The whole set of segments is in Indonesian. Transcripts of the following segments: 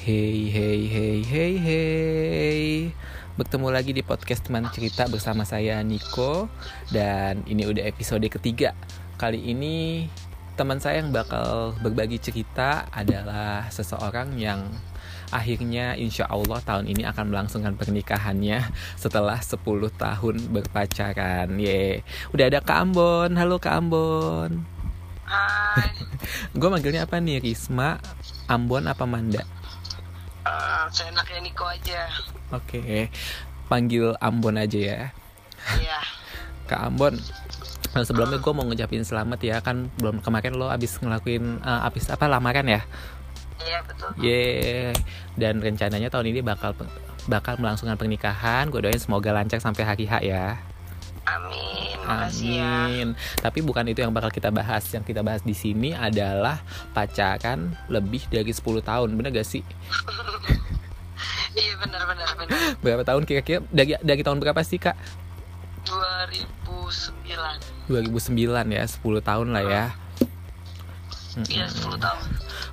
Hey hey hey hey hey Bertemu lagi di podcast teman cerita bersama saya Niko Dan ini udah episode ketiga Kali ini teman saya yang bakal berbagi cerita adalah seseorang yang akhirnya insya Allah tahun ini akan melangsungkan pernikahannya setelah 10 tahun berpacaran. Ye, udah ada Kak Ambon. Halo Kak Ambon. Hai, Gue manggilnya apa nih? Risma, Ambon apa Manda? Uh, seenaknya Niko aja. Oke, panggil Ambon aja ya. Iya, Kak Ambon. Nah, sebelumnya gue mau ngucapin selamat ya kan belum kemarin lo abis ngelakuin eh, abis apa lamaran ya iya betul. Ye, dan rencananya tahun ini bakal bakal melangsungkan pernikahan. Gue doain semoga lancar sampai hari H ya. Amin, makasih ya. Amin. Tapi bukan itu yang bakal kita bahas. Yang kita bahas di sini adalah pacaran lebih dari 10 tahun. Bener gak sih? Iya benar benar benar. Berapa tahun kira-kira? Dari dari tahun berapa sih, Kak? 2009. 2009 ya, 10 tahun lah ya. Iya 10 tahun.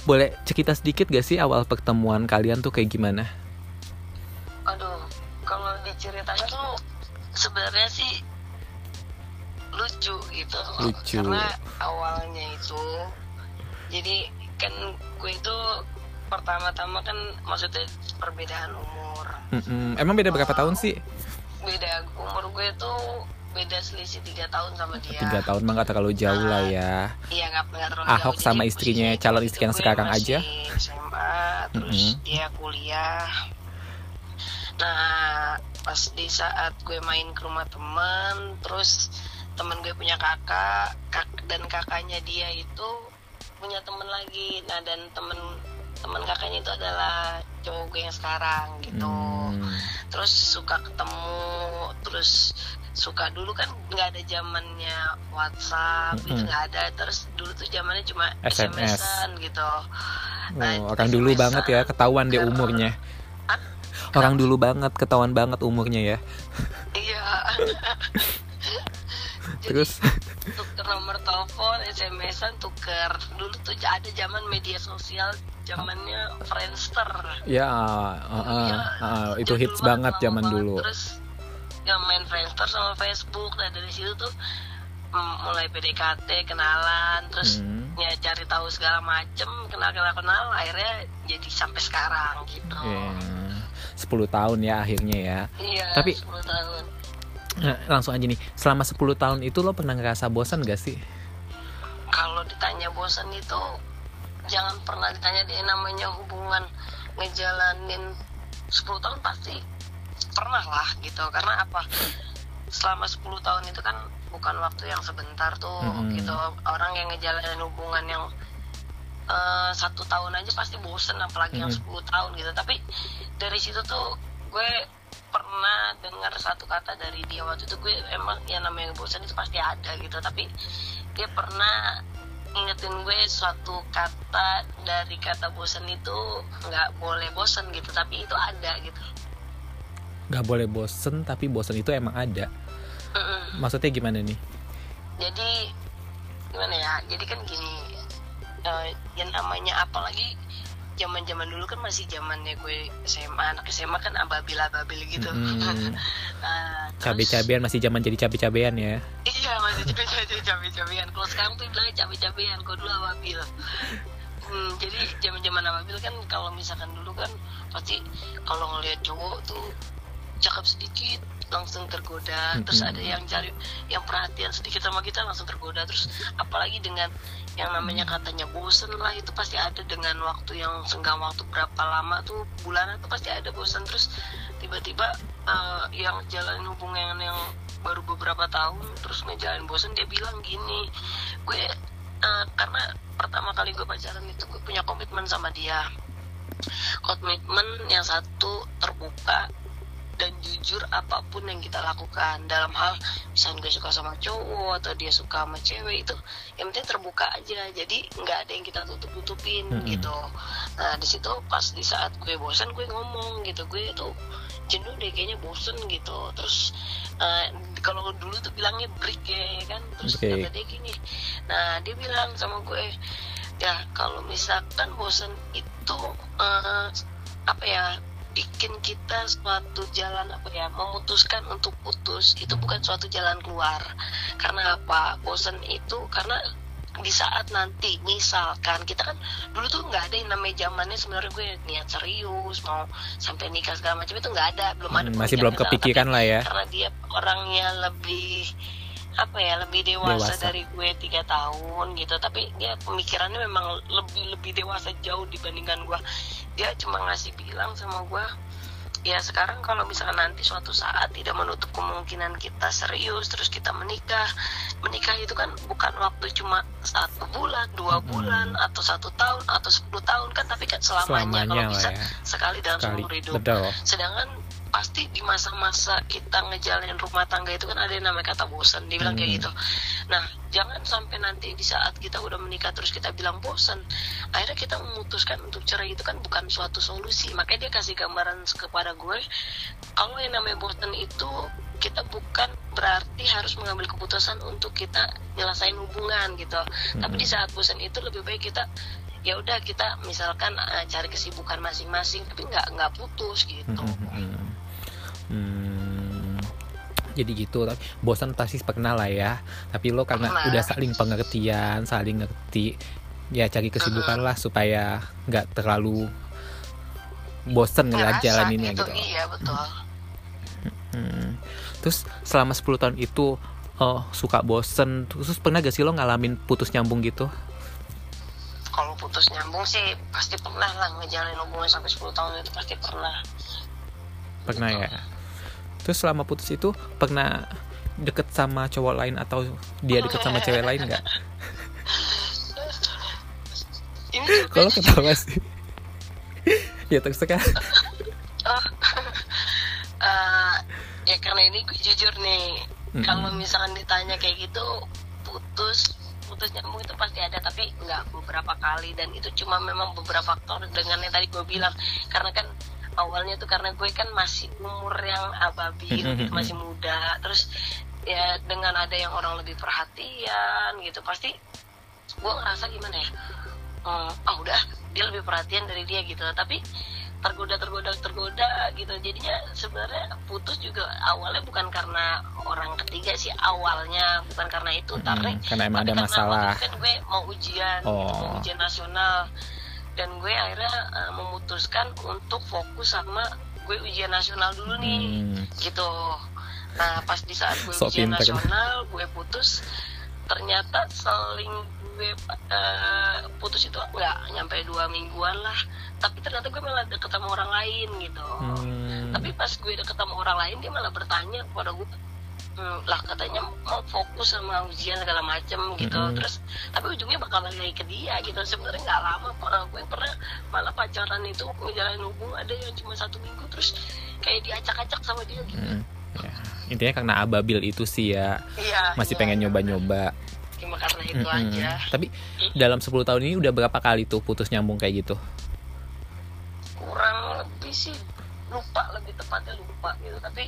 Boleh cerita sedikit gak sih awal pertemuan kalian tuh kayak gimana? Aduh, kalau diceritain tuh sebenarnya sih lucu gitu. Lucu. Karena awalnya itu jadi kan gue itu pertama-tama kan maksudnya perbedaan umur. Mm-mm. Emang beda berapa tahun sih? Beda umur gue tuh beda selisih tiga tahun sama dia. Tiga tahun mah gak terlalu jauh lah ya. Iya nggak nggak terlalu Ahok jauh. sama istrinya, calon istri yang sekarang aja. SMA terus Mm-mm. dia kuliah nah pas di saat gue main ke rumah teman terus teman gue punya kakak kak dan kakaknya dia itu punya temen lagi nah dan temen teman kakaknya itu adalah cowok gue yang sekarang gitu Hmm. terus suka ketemu terus suka dulu kan nggak ada zamannya WhatsApp gitu Mm-mm. nggak ada terus dulu tuh zamannya cuma SMS. Gitu Oh, orang dulu banget ya, ketahuan deh umurnya. Hah? Orang dulu banget, ketahuan banget umurnya ya. iya Terus, tuker nomor telepon SMS-an tuker dulu tuh ada zaman media sosial zamannya Friendster ya, uh, uh, Iya, uh, itu hits banget lama zaman banget. dulu. Terus ya main Friendster sama Facebook dan dari situ tuh mm, mulai PDKT kenalan terus Hmm. ya cari tahu segala macem kenal kenal kenal akhirnya jadi sampai sekarang gitu. Ya, 10 tahun ya akhirnya ya. Iya. Tapi- 10 tahun. Nah, langsung aja nih, selama 10 tahun itu lo pernah ngerasa bosan gak sih? Kalau ditanya bosan itu jangan pernah ditanya dia namanya hubungan ngejalanin 10 tahun pasti pernah lah gitu karena apa selama 10 tahun itu kan bukan waktu yang sebentar tuh Mm-mm. gitu orang yang ngejalanin hubungan yang eh, satu tahun aja pasti bosen apalagi yang Mm-mm. 10 tahun gitu tapi dari situ tuh gue pernah dengar satu kata dari dia waktu itu gue emang yang namanya bosan itu pasti ada gitu tapi dia pernah ingetin gue suatu kata dari kata bosan itu nggak boleh bosan gitu tapi itu ada gitu Gak boleh bosen, tapi bosen itu emang ada. Mm-mm. Maksudnya gimana nih? jadi gimana ya jadi kan gini eh, yang namanya apalagi zaman zaman dulu kan masih zamannya gue SMA anak SMA kan ababil ababil gitu Mm-mm. Nah, terus- Cabe-cabean masih zaman jadi cabe-cabean ya. Iya masih cabe cabe cabean. Kalau sekarang tuh bilangnya cabe cabean. Kalau dulu ababil. Hmm, jadi zaman zaman ababil kan kalau misalkan dulu kan pasti kalau ngelihat cowok tuh cakep sedikit langsung tergoda. Terus ada yang cari yang perhatian sedikit sama kita langsung tergoda. Terus apalagi dengan yang namanya katanya bosen lah itu pasti ada dengan waktu yang senggang waktu berapa lama tuh bulanan tuh pasti ada bosen. Terus tiba-tiba eh, yang jalanin hubungan yang baru beberapa tahun terus ngejalanin bosen dia bilang gini gue eh, karena pertama kali gue pacaran itu gue punya komitmen sama dia. Komitmen yang satu terbuka dan jujur apa pun yang kita lakukan dalam hal misalnya gue suka sama cowok atau dia suka sama cewek itu yang penting terbuka aja. Jadi nggak ada yang kita tutup tutupin Mm-mm. gitu. Nah di situ pas di saat gue bosan gue ngomong gitu. Gue tuh jenuh deh kayaknya bosen gitu. Terus eh, kalau dulu tuh bilangnya break ya kan? Terus Break. kata dia gini nah dia bilang sama gue ya kalau misalkan bosen itu eh, apa ya bikin kita suatu jalan apa ya memutuskan untuk putus itu bukan suatu jalan keluar. Karena apa? Bosan itu karena di saat nanti misalkan kita kan dulu tuh nggak ada yang namanya zamannya sebenarnya gue niat serius mau sampai nikah segala macam itu nggak ada belum ada Hmm, masih belum kepikiran lah ya. Karena dia orangnya lebih apa ya lebih dewasa, Dewasa. dari gue tiga tahun gitu. Tapi dia pemikirannya memang lebih lebih dewasa jauh dibandingkan gue. Dia cuma ngasih bilang sama gue ya sekarang kalau misalkan nanti suatu saat tidak menutup kemungkinan kita serius terus kita menikah menikah itu kan bukan waktu cuma satu bulan dua bulan atau satu tahun atau sepuluh tahun kan tapi kan selamanya, selamanya kalau bisa ya. sekali dalam sekali. seumur hidup. Betul. Sedangkan pasti di masa-masa kita ngejalanin rumah tangga itu kan ada yang namanya kata bosan dia bilang kayak Hmm. gitu nah jangan sampai nanti di saat kita udah menikah terus kita bilang bosan akhirnya kita memutuskan untuk cerai itu kan bukan suatu solusi makanya dia kasih gambaran kepada gue kalau yang namanya bosan itu kita bukan berarti harus mengambil keputusan untuk kita nyelesain hubungan gitu tapi Mm-mm. di saat bosan itu lebih baik kita ya udah kita misalkan eh, cari kesibukan masing-masing tapi nggak nggak putus gitu Hmm, hmm, hmm. Hmm, jadi gitu tapi bosan pasti pernah lah ya tapi lo karena Pernah. udah saling pengertian saling ngerti ya cari kesibukan lah supaya nggak terlalu bosen Ngerasa jalaninnya gitu, iya betul Hmm. terus selama 10 tahun itu oh, suka bosen terus pernah gak sih lo ngalamin putus nyambung gitu kalau putus nyambung sih pasti pernah lah ngejalanin hubungan sampai 10 tahun itu pasti pernah. Pernah ya? Terus selama putus itu pernah deket sama cowok lain atau dia deket sama cewek lain nggak? Kalau ketawa sih. Ya terserah Oh. Eh, ya karena ini gue jujur nih Mm-mm. kalau misalkan ditanya kayak gitu putus putus nyambung itu pasti ada tapi nggak beberapa kali. Dan itu cuma memang beberapa faktor dengan yang tadi gue bilang. Karena kan awalnya tuh karena gue kan masih umur yang ababil gitu, masih muda. Terus ya dengan ada yang orang lebih perhatian gitu pasti gue ngerasa gimana ya? Hmm, ah udah dia lebih perhatian dari dia gitu. Tapi tergoda tergoda tergoda gitu jadinya sebenarnya putus juga awalnya bukan karena orang ketiga sih awalnya bukan karena itu Mm-mm, tapi karena emang ada karena masalah. kan gue mau ujian Oh. mau ujian nasional dan gue akhirnya eh, memutuskan untuk fokus sama gue ujian nasional dulu nih Hmm, gitu nah pas di saat gue Sok ujian pinter. nasional gue putus ternyata seling gue eh, putus itu nggak nyampe dua mingguan lah. Tapi ternyata gue malah deket sama orang lain gitu. Hmm, tapi pas gue deket sama orang lain dia malah bertanya kepada gue "Hmm, lah katanya mau fokus sama ujian segala macem gitu. Mm-mm. terus tapi ujungnya bakal balik lagi ke dia gitu. Sebenarnya nggak lama pernah gue pernah malah pacaran itu ngejalanin hubungan ada yang cuma satu minggu terus kayak diacak-acak sama dia gitu. Hmm, ya. intinya karena ababil itu sih ya. Iya masih iya. pengen nyoba-nyoba cuma karena itu Mm-mm. aja. Tapi dalam 10 tahun ini udah berapa kali tuh putus nyambung kayak gitu? Kurang lebih sih lupa lebih tepatnya lupa gitu. Tapi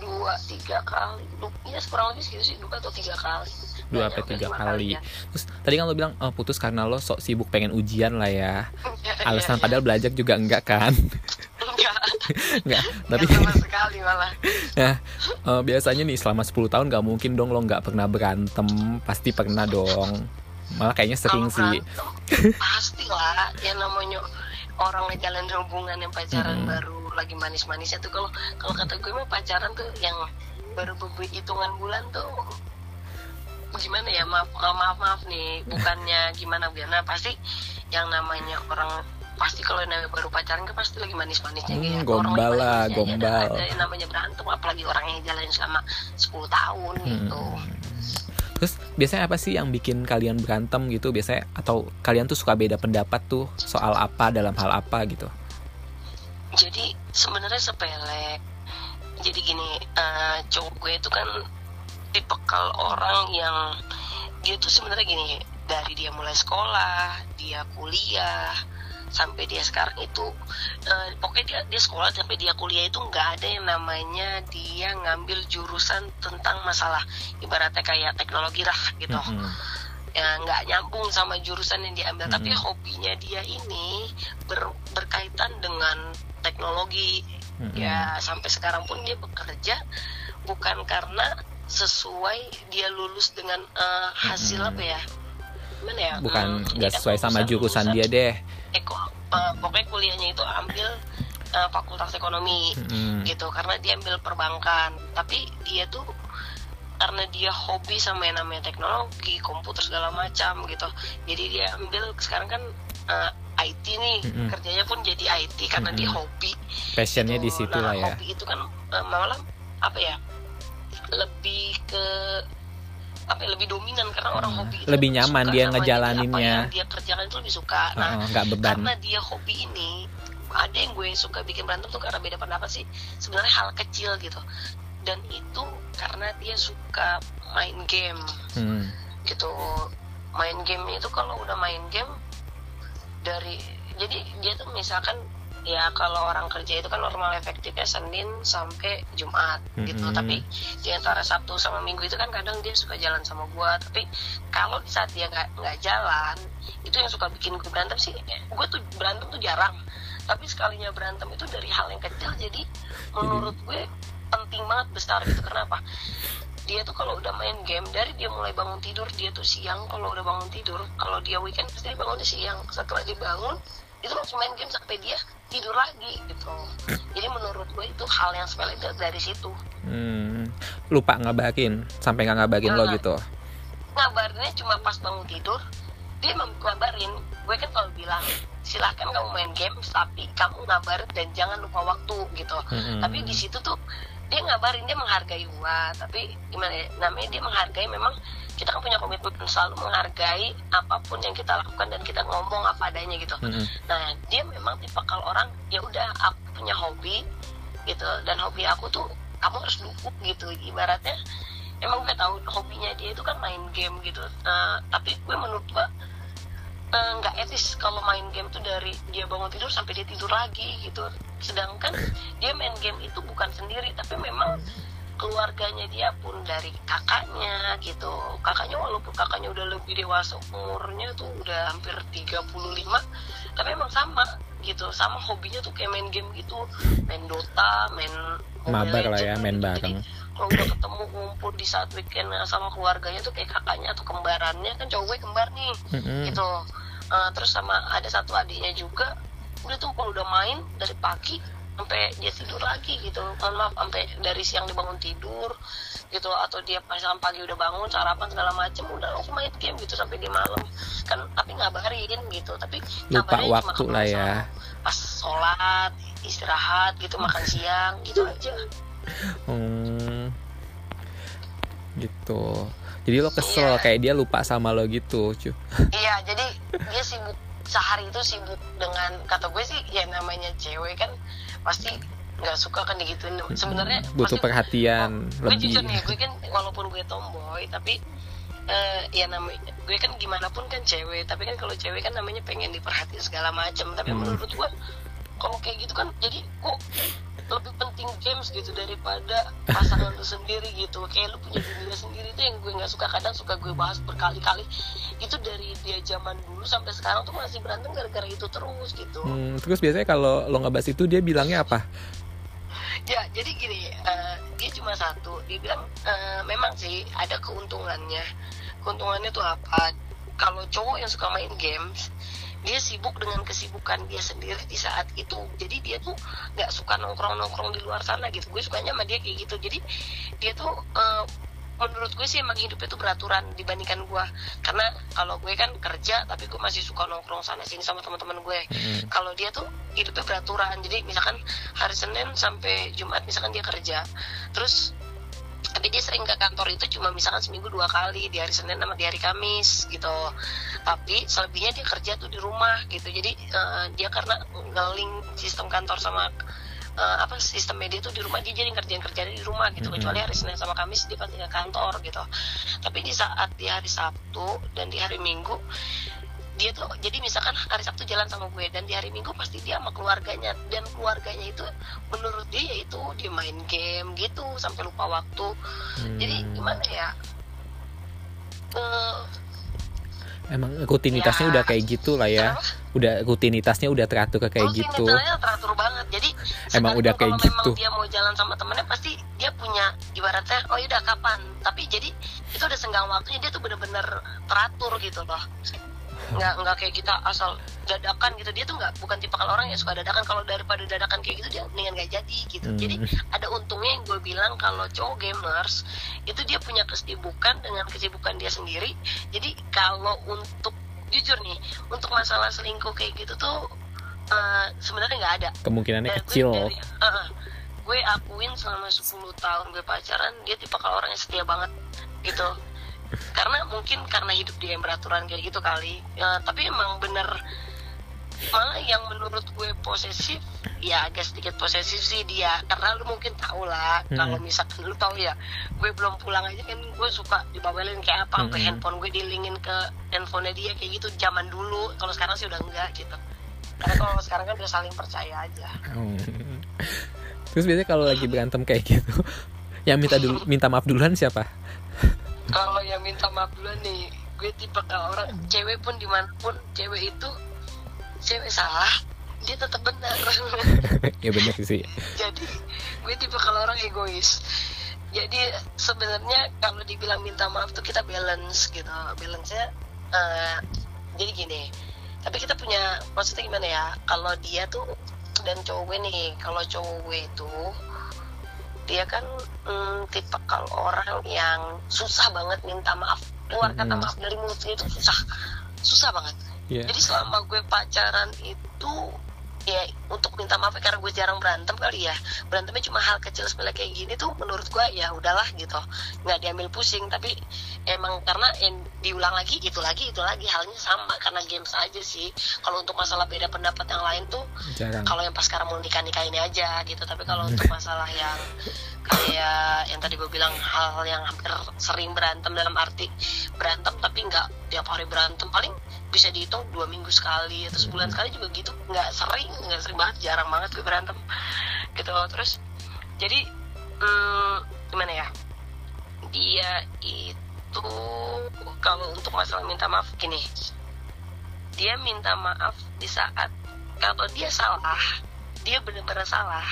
dua tiga kali. Ya kurang lebih segitu sih dua atau tiga kali. Dua sampai tiga kali. ya. terus tadi kan lo bilang oh, putus karena lo sok sibuk pengen ujian lah ya. Iya, alasan iya, padahal belajar juga enggak kan? Iya. enggak. Enggak tapi sama sekali malah. Nah, eh, biasanya nih selama 10 tahun gak mungkin dong lo nggak pernah berantem, pasti pernah dong. Malah kayaknya sering sih. pasti lah yang namanya orang ngejalanin hubungan yang pacaran Mm-mm. baru lagi manis-manisnya tuh kalau kalau kata gue mah pacaran tuh yang baru beberapa hitungan bulan tuh gimana ya maaf maaf maaf, nih bukannya gimana gimana pasti yang namanya orang pasti kalau yang namanya baru pacaran kan pasti lagi manis-manisnya Hmm, gitu gombal lah, gombal. ada, ada yang namanya berantem apalagi orang yang jalanin selama 10 tahun gitu Hmm. Terus biasanya apa sih yang bikin kalian berantem gitu? Biasanya atau kalian tuh suka beda pendapat tuh soal apa dalam hal apa gitu? jadi sebenarnya sepele jadi gini eh, cowok gue itu kan tipikal orang yang dia tuh sebenarnya gini dari dia mulai sekolah dia kuliah sampai dia sekarang itu eh, pokoknya dia dia sekolah sampai dia kuliah itu nggak ada yang namanya dia ngambil jurusan tentang masalah ibaratnya kayak teknologi lah gitu Mm-mm. ya nggak nyambung sama jurusan yang diambil Mm-mm. tapi hobinya dia ini ber- berkaitan dengan teknologi Mm-mm. ya sampai sekarang pun dia bekerja bukan karena sesuai dia lulus dengan eh, hasil Mm-mm. apa ya gimana ya bukan Hmm, nggak kan sesuai sama jurusan dia deh eko eh, pokoknya kuliahnya itu ambil eh, fakultas ekonomi Mm-mm. gitu karena dia ambil perbankan tapi dia tuh karena dia hobi sama yang namanya teknologi komputer segala macam gitu jadi dia ambil sekarang kan eh, IT nih Mm-mm. kerjanya pun jadi IT karena dia Mm-mm. hobi passionnya gitu. di situ nah, lah ya hobi itu kan eh, malah apa ya lebih ke apa ya, lebih dominan karena orang Hmm. hobi itu Lebih nyaman dia ngejalaninnya. apa yang dia kerjakan itu lebih suka nah Heeh, nggak beban karena dia hobi ini ada yang gue suka bikin berantem tuh karena beda pendapat sih sebenarnya hal kecil gitu dan itu karena dia suka main game Hmm. gitu main game itu kalau udah main game dari jadi dia tuh misalkan ya kalau orang kerja itu kan normal efektifnya Senin sampai Jumat gitu. Mhm. tapi di antara Sabtu sama Minggu itu kan kadang dia suka jalan sama gua. Tapi kalau di saat dia nggak nggak jalan itu yang suka bikin gue berantem sih gue tuh berantem tuh jarang. Tapi sekalinya berantem itu dari hal yang kecil jadi menurut gue penting banget besar gitu. Kenapa? Dia tuh kalau udah main game dari dia mulai bangun tidur dia tuh siang kalau udah bangun tidur. Kalau dia weekend pasti dia bangunnya siang. Setelah dia bangun itu langsung main game sampai dia tidur lagi gitu jadi menurut gue itu hal yang sepele dari- dari situ Hmm. lupa ngabarin sampai nggak ngabarin lo Nah. gitu ngabarinnya cuma pas bangun tidur dia ngabarin gue kan kalau bilang silahkan kamu main game tapi kamu ngabarin dan jangan lupa waktu gitu Mm-mm. tapi di situ tuh dia ngabarin dia menghargai gua. Tapi gimana ya namanya dia menghargai memang kita kan punya komitmen selalu menghargai apa pun yang kita lakukan dan kita ngomong apa adanya gitu. Mm-mm. nah dia memang tipe kalau orang ya udah aku punya hobi gitu. Dan hobi aku tuh kamu harus dukung gitu. Ibaratnya emang gue tahu hobinya dia itu kan main game gitu. Nah, tapi gue menurut gue eh, nggak etis kalau main game tuh dari dia bangun tidur sampai dia tidur lagi gitu. Sedangkan dia main game itu bukan sendiri tapi memang keluarganya dia pun dari kakaknya gitu. Kakaknya walaupun kakaknya udah lebih dewasa umurnya tuh udah hampir 35 tapi emang sama gitu. Sama hobinya tuh kayak main game gitu. Main Dota main mabar lah ya main gitu. bareng. Kalau udah ketemu ngumpul di saat weekend sama keluarganya tuh kayak kakaknya atau kembarannya. Kan cowok gue kembar nih Mm-mm. gitu Eh, terus sama ada satu adiknya juga. Udah tuh kalau udah main dari pagi sampai dia tidur lagi gitu. Mohon maaf sampai dari siang dibangun tidur gitu atau dia pas pagi udah bangun sarapan segala macem udah langsung main game gitu sampai di malam. Kan tapi ngabarin gitu tapi lupa waktu lah ya. pas sholat istirahat gitu makan siang gitu aja. Hmm. gitu jadi lo kesel Iya. kayak dia lupa sama lo gitu cu Iya, jadi dia sibuk sehari itu sibuk dengan kata gue sih ya namanya cewek kan pasti nggak suka kan digituin. Sebenarnya butuh pasti- perhatian gue lebih jujur nih, gue kan walaupun gue tomboy tapi eh, ya namanya gue kan gimana pun kan cewek, tapi kan kalau cewek kan namanya pengen diperhatiin segala macam. Tapi Hmm. menurut gue kalau kayak gitu kan jadi kok lebih penting games gitu daripada pasangan lu sendiri gitu. Kayak lu punya dunia sendiri itu yang gue nggak suka. Kadang suka gue bahas berkali-kali. Itu dari dia zaman dulu sampai sekarang tuh masih berantem gara-gara itu terus gitu. Hmm, terus biasanya kalau lo ngebahas itu dia bilangnya apa? Ya jadi gini eh, dia cuma satu. Dia bilang eh, memang sih ada keuntungannya. Keuntungannya tuh apa? Kalau cowok yang suka main games dia sibuk dengan kesibukan dia sendiri di saat itu. Jadi dia tuh nggak suka nongkrong nongkrong di luar sana gitu. Gue sukanya sama dia kayak gitu. Jadi dia tuh eh, menurut gue sih emang hidupnya tuh beraturan dibandingkan gue. Karena kalau gue kan kerja tapi gue masih suka nongkrong sana sini sama teman-teman gue. Mm-mm. kalau dia tuh hidupnya beraturan. Jadi misalkan hari Senin sampai Jumat misalkan dia kerja. Terus tapi dia sering ke kantor itu cuma misalkan seminggu dua kali di hari Senin sama di hari Kamis gitu. Tapi selebihnya dia kerja tuh di rumah gitu. Jadi eh, dia karena ngeling sistem kantor sama eh, apa sistem media tuh di rumah dia jadi kerjaan kerjaan di rumah gitu. Mhm. kecuali hari Senin sama Kamis dia pasti ke kantor gitu. Tapi di saat di hari Sabtu dan di hari Minggu dia tuh jadi misalkan hari Sabtu jalan sama gue dan di hari Minggu pasti dia sama keluarganya dan keluarganya itu menurut dia yaitu dia main game gitu sampai lupa waktu jadi Hmm. gimana ya Eh, emang rutinitasnya Ya. udah kayak gitu lah ya Kenapa? udah rutinitasnya udah teratur kayak Oh, gitu teratur banget jadi Emang udah kayak kalau gitu. dia mau jalan sama temennya pasti dia punya ibaratnya oh udah kapan tapi jadi itu udah senggang waktunya dia tuh bener-bener teratur gitu loh nggak nggak kayak kita asal dadakan gitu. Dia tuh nggak bukan tipe kalau orang yang suka dadakan. Kalau daripada dadakan kayak gitu dia mendingan nggak jadi gitu. Hmm. jadi ada untungnya yang gue bilang kalau cowok gamers itu dia punya kesibukan dengan kesibukan dia sendiri. Jadi kalau untuk jujur nih untuk masalah selingkuh kayak gitu tuh eh, sebenarnya nggak ada. Kemungkinannya Dan gue kecil. dari- eh, eh, gue akuin selama 10 tahun gue pacaran dia tipe kalau orang yang setia banget gitu karena mungkin karena hidup yang beraturan kayak gitu kali. Ya, tapi emang bener. Malah yang menurut gue posesif ya agak sedikit posesif sih dia. Karena lu mungkin tau lah Hmm. kalau misalkan lu tahu ya gue belum pulang aja kan gue suka dibawelin kayak apa sampai Hmm. handphone gue dilingin ke handphonenya dia kayak gitu zaman dulu. Kalau sekarang sih udah enggak gitu. Karena kalau sekarang kan udah saling percaya aja. Hmm. terus biasanya kalau lagi berantem kayak gitu yang minta dulu minta maaf duluan siapa kalau yang minta maaf dulu nih gue tipe kalau orang cewek pun di mana pun cewek itu cewek salah dia tetap benar. Ya bener sih. Jadi gue tipe kalau orang egois. Jadi sebenarnya kalau dibilang minta maaf tuh kita balance gitu. Balance nya jadi gini tapi kita punya maksudnya gimana ya? Kalau dia tuh dan cowok gue nih kalau cowok gue itu dia kan mm, tipe kalau orang yang susah banget minta maaf keluar kata maaf dari mulutnya itu susah. Susah banget. Ya jadi selama gue pacaran itu ya untuk minta maaf karena gue jarang berantem kali ya. Berantemnya cuma hal kecil sepele kayak gini tuh menurut gue ya udahlah gitu. Nggak diambil pusing tapi emang karena yang diulang lagi itu lagi itu lagi halnya sama karena games aja sih. Kalau untuk masalah beda pendapat yang lain tuh kalau yang pas sekarang mau nikah nikah ini aja gitu. Tapi kalau untuk masalah yang kayak yang tadi gue bilang hal yang hampir sering berantem dalam arti berantem tapi nggak tiap hari berantem. Paling bisa dihitung dua minggu sekali atau sebulan sekali juga gitu. Nggak sering nggak sering banget jarang banget gue berantem gitu. Terus jadi hmm, gimana ya? Dia itu kalau untuk masalah minta maaf gini. Dia minta maaf di saat kalau dia salah dia benar-benar salah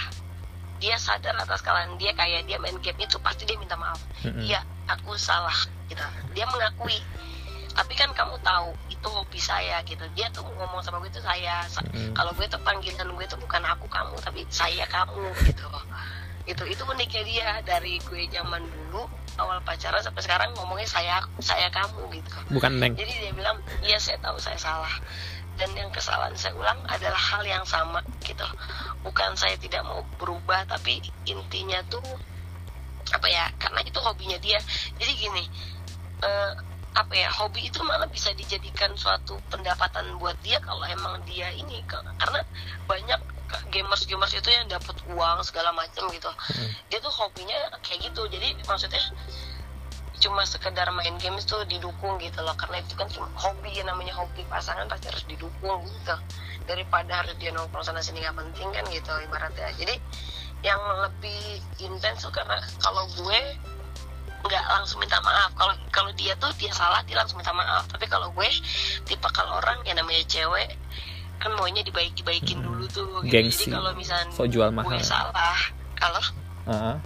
dia sadar atas kesalahan dia kayak dia main game itu pasti dia minta maaf. Iya aku salah gitu. Dia mengakui tapi kan kamu tahu itu hobi saya gitu. Dia tuh ngomong sama gue itu saya. Sa- Mm-mm. kalau gue tuh panggilan gue tuh bukan aku kamu tapi saya kamu gitu itu itu uniknya dia. Dari gue zaman dulu awal pacaran sampai sekarang ngomongnya saya saya kamu gitu. Bukan neng. Jadi dia bilang iya saya tahu saya salah. Dan yang kesalahan saya ulang adalah hal yang sama gitu. Bukan saya tidak mau berubah tapi intinya tuh apa ya karena itu hobinya dia. Jadi gini eh, apa ya hobi itu malah bisa dijadikan suatu pendapatan buat dia kalau emang dia ini karena banyak gamers gamers itu yang dapat uang segala macam gitu. Mm. dia tuh hobinya kayak gitu. Jadi maksudnya cuma sekedar main games tuh didukung gitu loh. Karena itu kan cuma hobi ya namanya hobi. Pasangan pasti harus didukung gitu. Daripada harus dia nongkrong sana sini nggak penting kan gitu ibaratnya. Jadi yang lebih intens tuh karena kalau gue nggak langsung minta maaf kalau kalau dia tuh dia salah dia langsung minta maaf tapi kalau gue tipe kalau orang yang namanya cewek kan maunya dibaik dibaikin Hmm. dulu tuh gitu. Gengsi. jadi kalau misalnya so jual mahal gue salah kalau Heeh.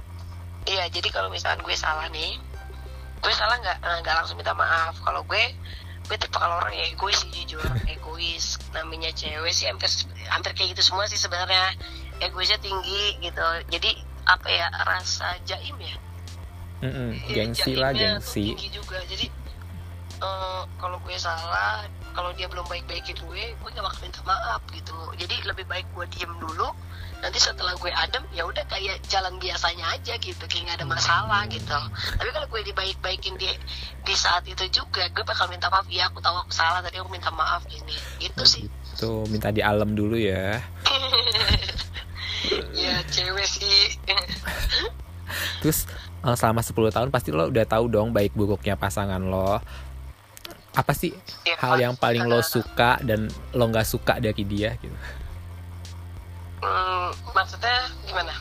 Iya, jadi kalau misalkan gue salah nih, gue salah nggak eh, nggak langsung minta maaf. Kalau gue gue tipe kalau orang yang egois sih jujur, egois. Namanya cewek sih hampir hampir kayak gitu semua sih sebenarnya. Egoisnya tinggi gitu. Jadi apa ya rasa jaim ya? Iya, gengsi lah gengsi juga. Jadi eh, kalau gue salah, kalau dia belum baik-baikin gue, gue gak bakal minta maaf gitu. Jadi lebih baik gue diem dulu. Nanti setelah gue adem, ya udah kayak jalan biasanya aja gitu, kayak gak ada masalah gitu. Tapi kalau gue dibaik-baikin di di saat itu juga, gue bakal minta maaf. Ya aku tahu aku salah, tadi aku minta maaf gini. Itu sih. tuh minta di alam dulu ya ya cewek sih. terus selama 10 tahun pasti lo udah tahu dong baik buruknya pasangan lo. Apa sih Ya, hal yang paling lo eh, suka dan lo nggak suka dari dia gitu? Hmm, maksudnya gimana?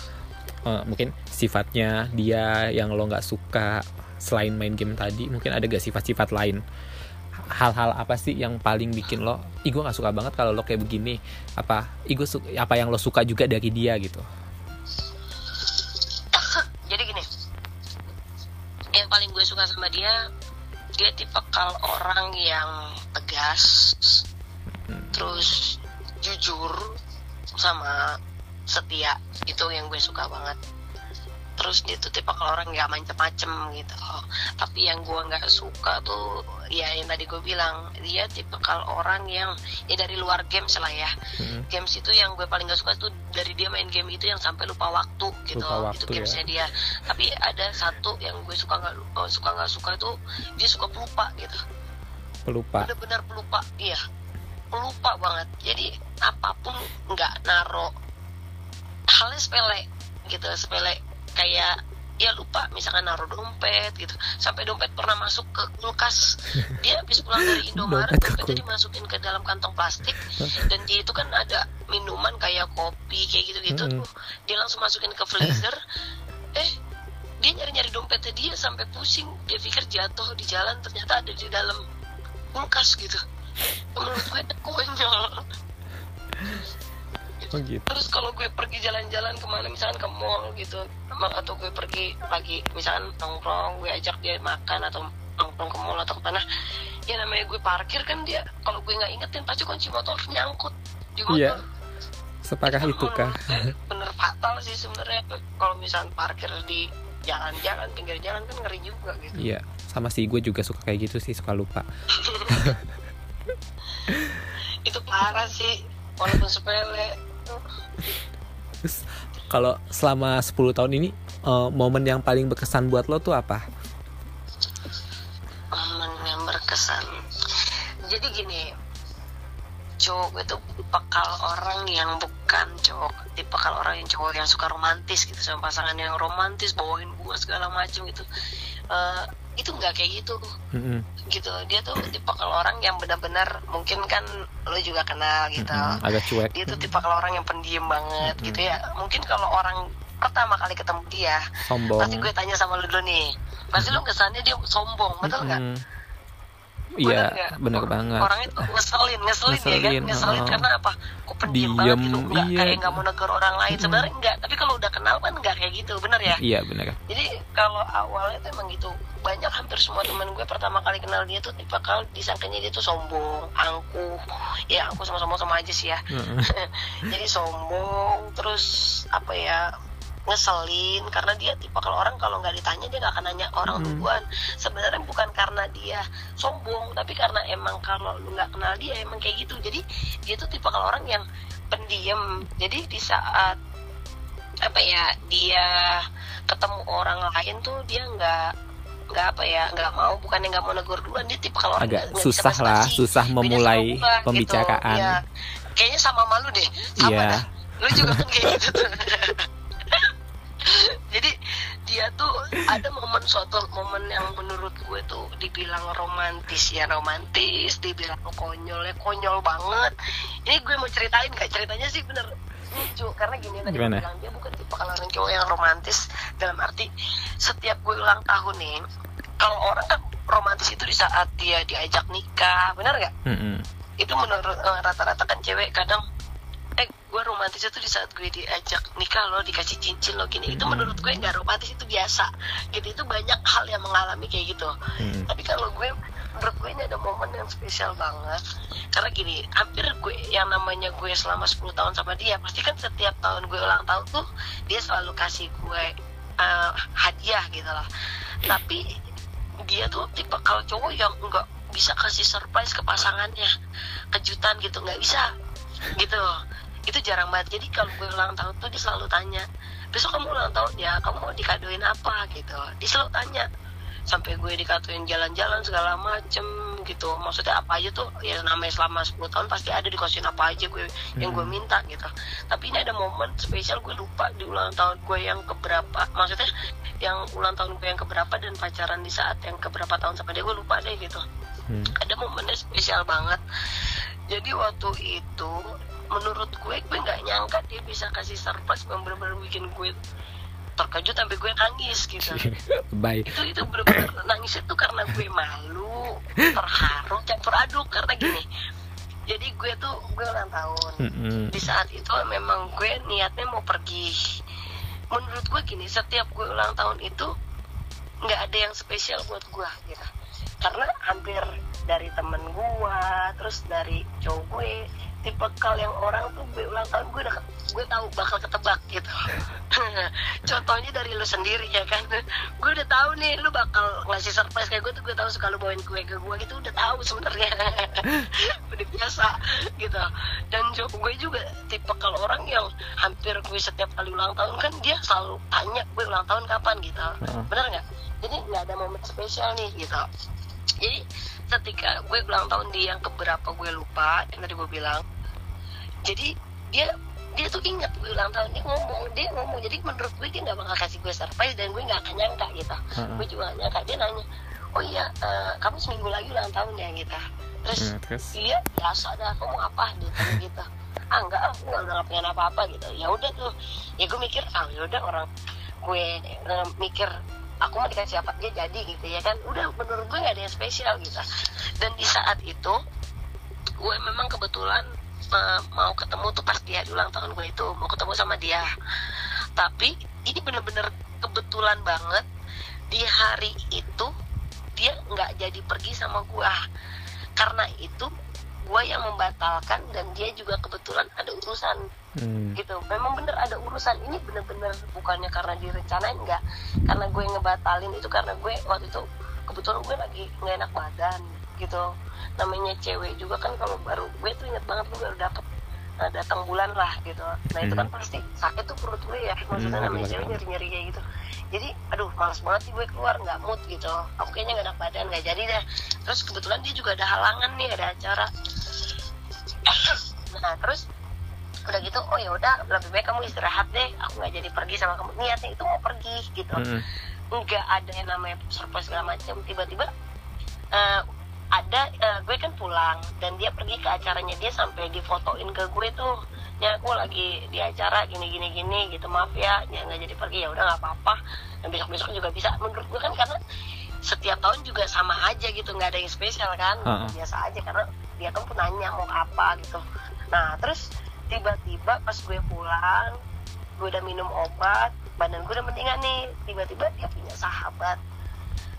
Eh, mungkin sifatnya dia yang lo nggak suka selain main game tadi mungkin ada gak sifat-sifat lain? Hal-hal apa sih yang paling bikin lo ih gue gak suka banget kalau lo kayak begini. Apa ih gue apa yang lo suka juga dari dia gitu yang paling gue suka sama dia dia tipe kal orang yang tegas terus jujur sama setia. Itu yang gue suka banget terus dia tuh tipe kalau orang nggak macem-macem gitu. Tapi yang gue nggak suka tuh ya yang tadi gue bilang dia tipe kalau orang yang ya dari luar games lah ya. Mm-mm. games itu yang gue paling gak suka tuh dari dia main game itu yang sampai lupa waktu gitu. Lupa itu waktu, gamesnya dia. Tapi ada satu yang gue suka nggak oh, suka nggak suka tuh dia suka pelupa gitu. Pelupa. Bener-bener pelupa iya. Pelupa banget. Jadi apa pun nggak naro halnya sepele gitu sepele kayak ya lupa misalkan naruh dompet gitu. Sampai dompet pernah masuk ke kulkas. Dia habis pulang dari Indomaret dompetnya dimasukin ke dalam kantong plastik. Dan dia itu kan ada minuman kayak kopi kayak gitu-gitu. Tuh dia langsung masukin ke freezer. Eh dia nyari-nyari dompetnya dia sampai pusing. Dia pikir jatuh di jalan ternyata ada di dalam kulkas gitu. Menurut gue konyol oh gitu. Terus kalau gue pergi jalan-jalan ke mana misalkan ke mall gitu atau gue pergi lagi misalkan nongkrong gue ajak dia makan atau nongkrong ke mall atau ke mana ya namanya gue parkir kan dia. Kalau gue nggak ingetin pasti kunci motor nyangkut di motor. Iya. separah itu kah bener fatal sih sebenarnya. Kalau misalkan parkir di jalan-jalan pinggir jalan kan ngeri juga gitu. Iya sama sih gue juga suka kayak gitu sih suka lupa. Itu parah sih walaupun sepele terus kalau selama 10 tahun ini eh, momen yang paling berkesan buat lo tuh apa? Momen yang berkesan. Jadi gini cowok tuh tipikal orang yang bukan cowok tipikal orang yang cowok yang suka romantis gitu sama pasangan yang romantis bawain bunga segala macam gitu. Eh, itu nggak kayak gitu Mm-mm. gitu dia tuh tipikal orang yang benar-benar mungkin kan lo juga kenal gitu Mm-mm. agak cuek dia tuh tipikal orang yang pendiam banget Mm-mm. gitu ya mungkin kalau orang pertama kali ketemu dia sombong pasti gue tanya sama lu dulu nih pasti lu kesannya dia sombong betul nggak Mm-mm. Iya Or- banget Orangnya tuh ngeselin, ngeselin, ya kan? Ngeselin, Ngeselin oh. karena apa? Kok pendiam banget gitu, nggak iya. kayak nggak mau negur orang lain. Mm-mm. Sebenarnya enggak, tapi kalau udah kenal kan nggak kayak gitu, bener ya? iya bener Jadi kalau awalnya tuh emang gitu, banyak hampir semua teman gue pertama kali kenal dia tuh tipe kal disangkanya dia tuh sombong, angkuh, ya angkuh sama-sama sama aja sih ya. Jadi sombong, terus apa ya? Ngeselin karena dia tipe kalau orang kalau nggak ditanya dia nggak akan nanya orang Hmm. duluan sebenarnya bukan karena dia sombong tapi karena emang kalau lu nggak kenal dia emang kayak gitu jadi dia tuh tipe kalau orang yang pendiam jadi di saat apa ya dia ketemu orang lain tuh dia nggak nggak apa ya nggak mau bukannya nggak mau negur duluan dia tipe kalau agak susah lah susah memulai gua, gitu. pembicaraan Iya. kayaknya sama malu deh sama Iya. dah lu juga kan kayak gitu tuh jadi dia tuh ada momen suatu momen yang menurut gue tuh dibilang romantis. Ya romantis dibilang konyol ya konyol banget. Ini gue mau ceritain gak ceritanya sih bener lucu. Karena gini tadi Gimana? bilang dia bukan tipe kalau orang cowok yang romantis. Dalam arti setiap gue ulang tahun nih kalau orang kan romantis itu di saat dia diajak nikah. Benar gak Mm-mm. itu menurut eh, rata-rata kan cewek kadang gue romantis itu di saat gue diajak nikah lo dikasih cincin lo gini. Itu Hmm. menurut gue nggak romantis itu biasa. Gitu itu banyak hal yang mengalami kayak gitu. Mm. tapi kalau gue menurut gue ini ada momen yang spesial banget. Karena gini hampir gue yang namanya gue selama 10 tahun sama dia pasti kan setiap tahun gue ulang tahun tuh dia selalu kasih gue eh, hadiah gitu loh. Tapi dia tuh tipe kalau cowok yang nggak bisa kasih surprise ke pasangannya kejutan gitu nggak bisa. Gitu itu jarang banget. Jadi kalau gue ulang tahun tuh dia selalu tanya besok kamu ulang tahun? Ya kamu mau dikadoin apa? Gitu. Dia selalu tanya. Sampai gue dikadoin jalan-jalan segala macem gitu. Maksudnya apa aja tuh ya namanya selama 10 tahun pasti ada dikasihin apa aja gue yang gue Hmm. minta gitu. Tapi ini ada momen spesial gue lupa di ulang tahun gue yang keberapa. Maksudnya yang ulang tahun gue yang keberapa dan pacaran di saat yang keberapa tahun sama dia gue lupa deh gitu. Mm. ada momennya spesial banget. Jadi waktu itu menurut gue gue nggak nyangka dia bisa kasih surprise yang benar-benar bikin gue terkejut sampai gue nangis gitu. Baik itu itu bener-bener nangis itu karena gue malu terharu campur aduk. Karena gini jadi gue tuh gue ulang tahun. Di saat itu memang gue niatnya mau pergi. Menurut gue gini setiap gue ulang tahun itu nggak ada yang spesial buat gue gitu. Karena hampir dari temen gue terus dari cowok gue tipe kal yang orang tuh gue ulang tahun gue udah gue tahu bakal ketebak gitu. Contohnya dari lu sendiri ya kan? Gue udah tahu nih lu bakal ngasih surprise kayak gue tuh gue tahu suka lu bawain kue ke gue gitu udah tahu sebenarnya. Udah biasa gitu. Dan gue juga tipe kalau orang yang hampir gue setiap kali ulang tahun kan dia selalu tanya gue ulang tahun kapan? gitu. Bener nggak? Jadi nggak ada momen spesial nih gitu. Jadi ketika gue ulang tahun di yang keberapa gue lupa yang tadi gue bilang. Jadi dia dia tuh ingat gue ulang tahun dia ngomong dia ngomong. Jadi menurut gue dia nggak bakal kasih gue surprise dan gue nggak akan nyangka gitu. Heeh. gue juga nyangka. Dia nanya oh iya eh, kamu seminggu lagi ulang tahun ya? Gitu. Terus Nah, terus? Iya biasa dah kamu apa? Dia tanya gitu. Ah enggak aku nggak udah nggak pengen apa apa gitu. Ya udah tuh. Ya gue mikir ah ya udah orang gue eh, mikir aku mau dikasih apa dia jadi gitu ya kan. Udah menurut gue nggak ada yang spesial gitu. Dan di saat itu gue memang kebetulan eh, mau ketemu tuh pas dia di ulang tahun gue itu mau ketemu sama dia. Tapi ini bener-bener kebetulan banget di hari itu dia nggak jadi pergi sama gue. Karena itu gue yang membatalkan dan dia juga kebetulan ada urusan. Hmm. gitu. Memang bener ada urusan. Ini bener-bener bukannya karena direncanain enggak karena gue ngebatalin itu karena gue waktu itu kebetulan gue lagi nggak enak badan gitu. Namanya cewek juga kan kalau baru gue tuh inget banget gue baru dapet datang bulan lah gitu. Nah itu kan Hmm. pasti sakit tuh perut gue ya. Maksudnya Hmm, namanya cewek nyeri-nyeri kayak gitu. Jadi aduh males banget sih gue keluar nggak mood gitu. Aku kayaknya nggak enak badan nggak jadi deh. Terus kebetulan dia juga ada halangan nih ada acara. Nah terus udah gitu oh ya udah lebih baik kamu istirahat deh. Aku nggak jadi pergi sama kamu. Niatnya itu mau pergi gitu. Mm-mm. nggak ada yang namanya surprise segala macam. Tiba-tiba eh, ada eh, gue kan pulang dan dia pergi ke acaranya. Dia sampai difotoin ke gue tuh. Ya aku lagi di acara gini gini gini gitu. Maaf ya ya nggak jadi pergi. Ya udah nggak apa-apa. Dan besok besok juga bisa. Menurut gue kan karena setiap tahun juga sama aja gitu. Nggak ada yang spesial kan? Uh-uh. biasa aja karena dia kan pun nanya mau apa gitu. Nah terus tiba-tiba pas gue pulang gue udah minum obat badan gue udah mendingan nih. Tiba-tiba dia punya sahabat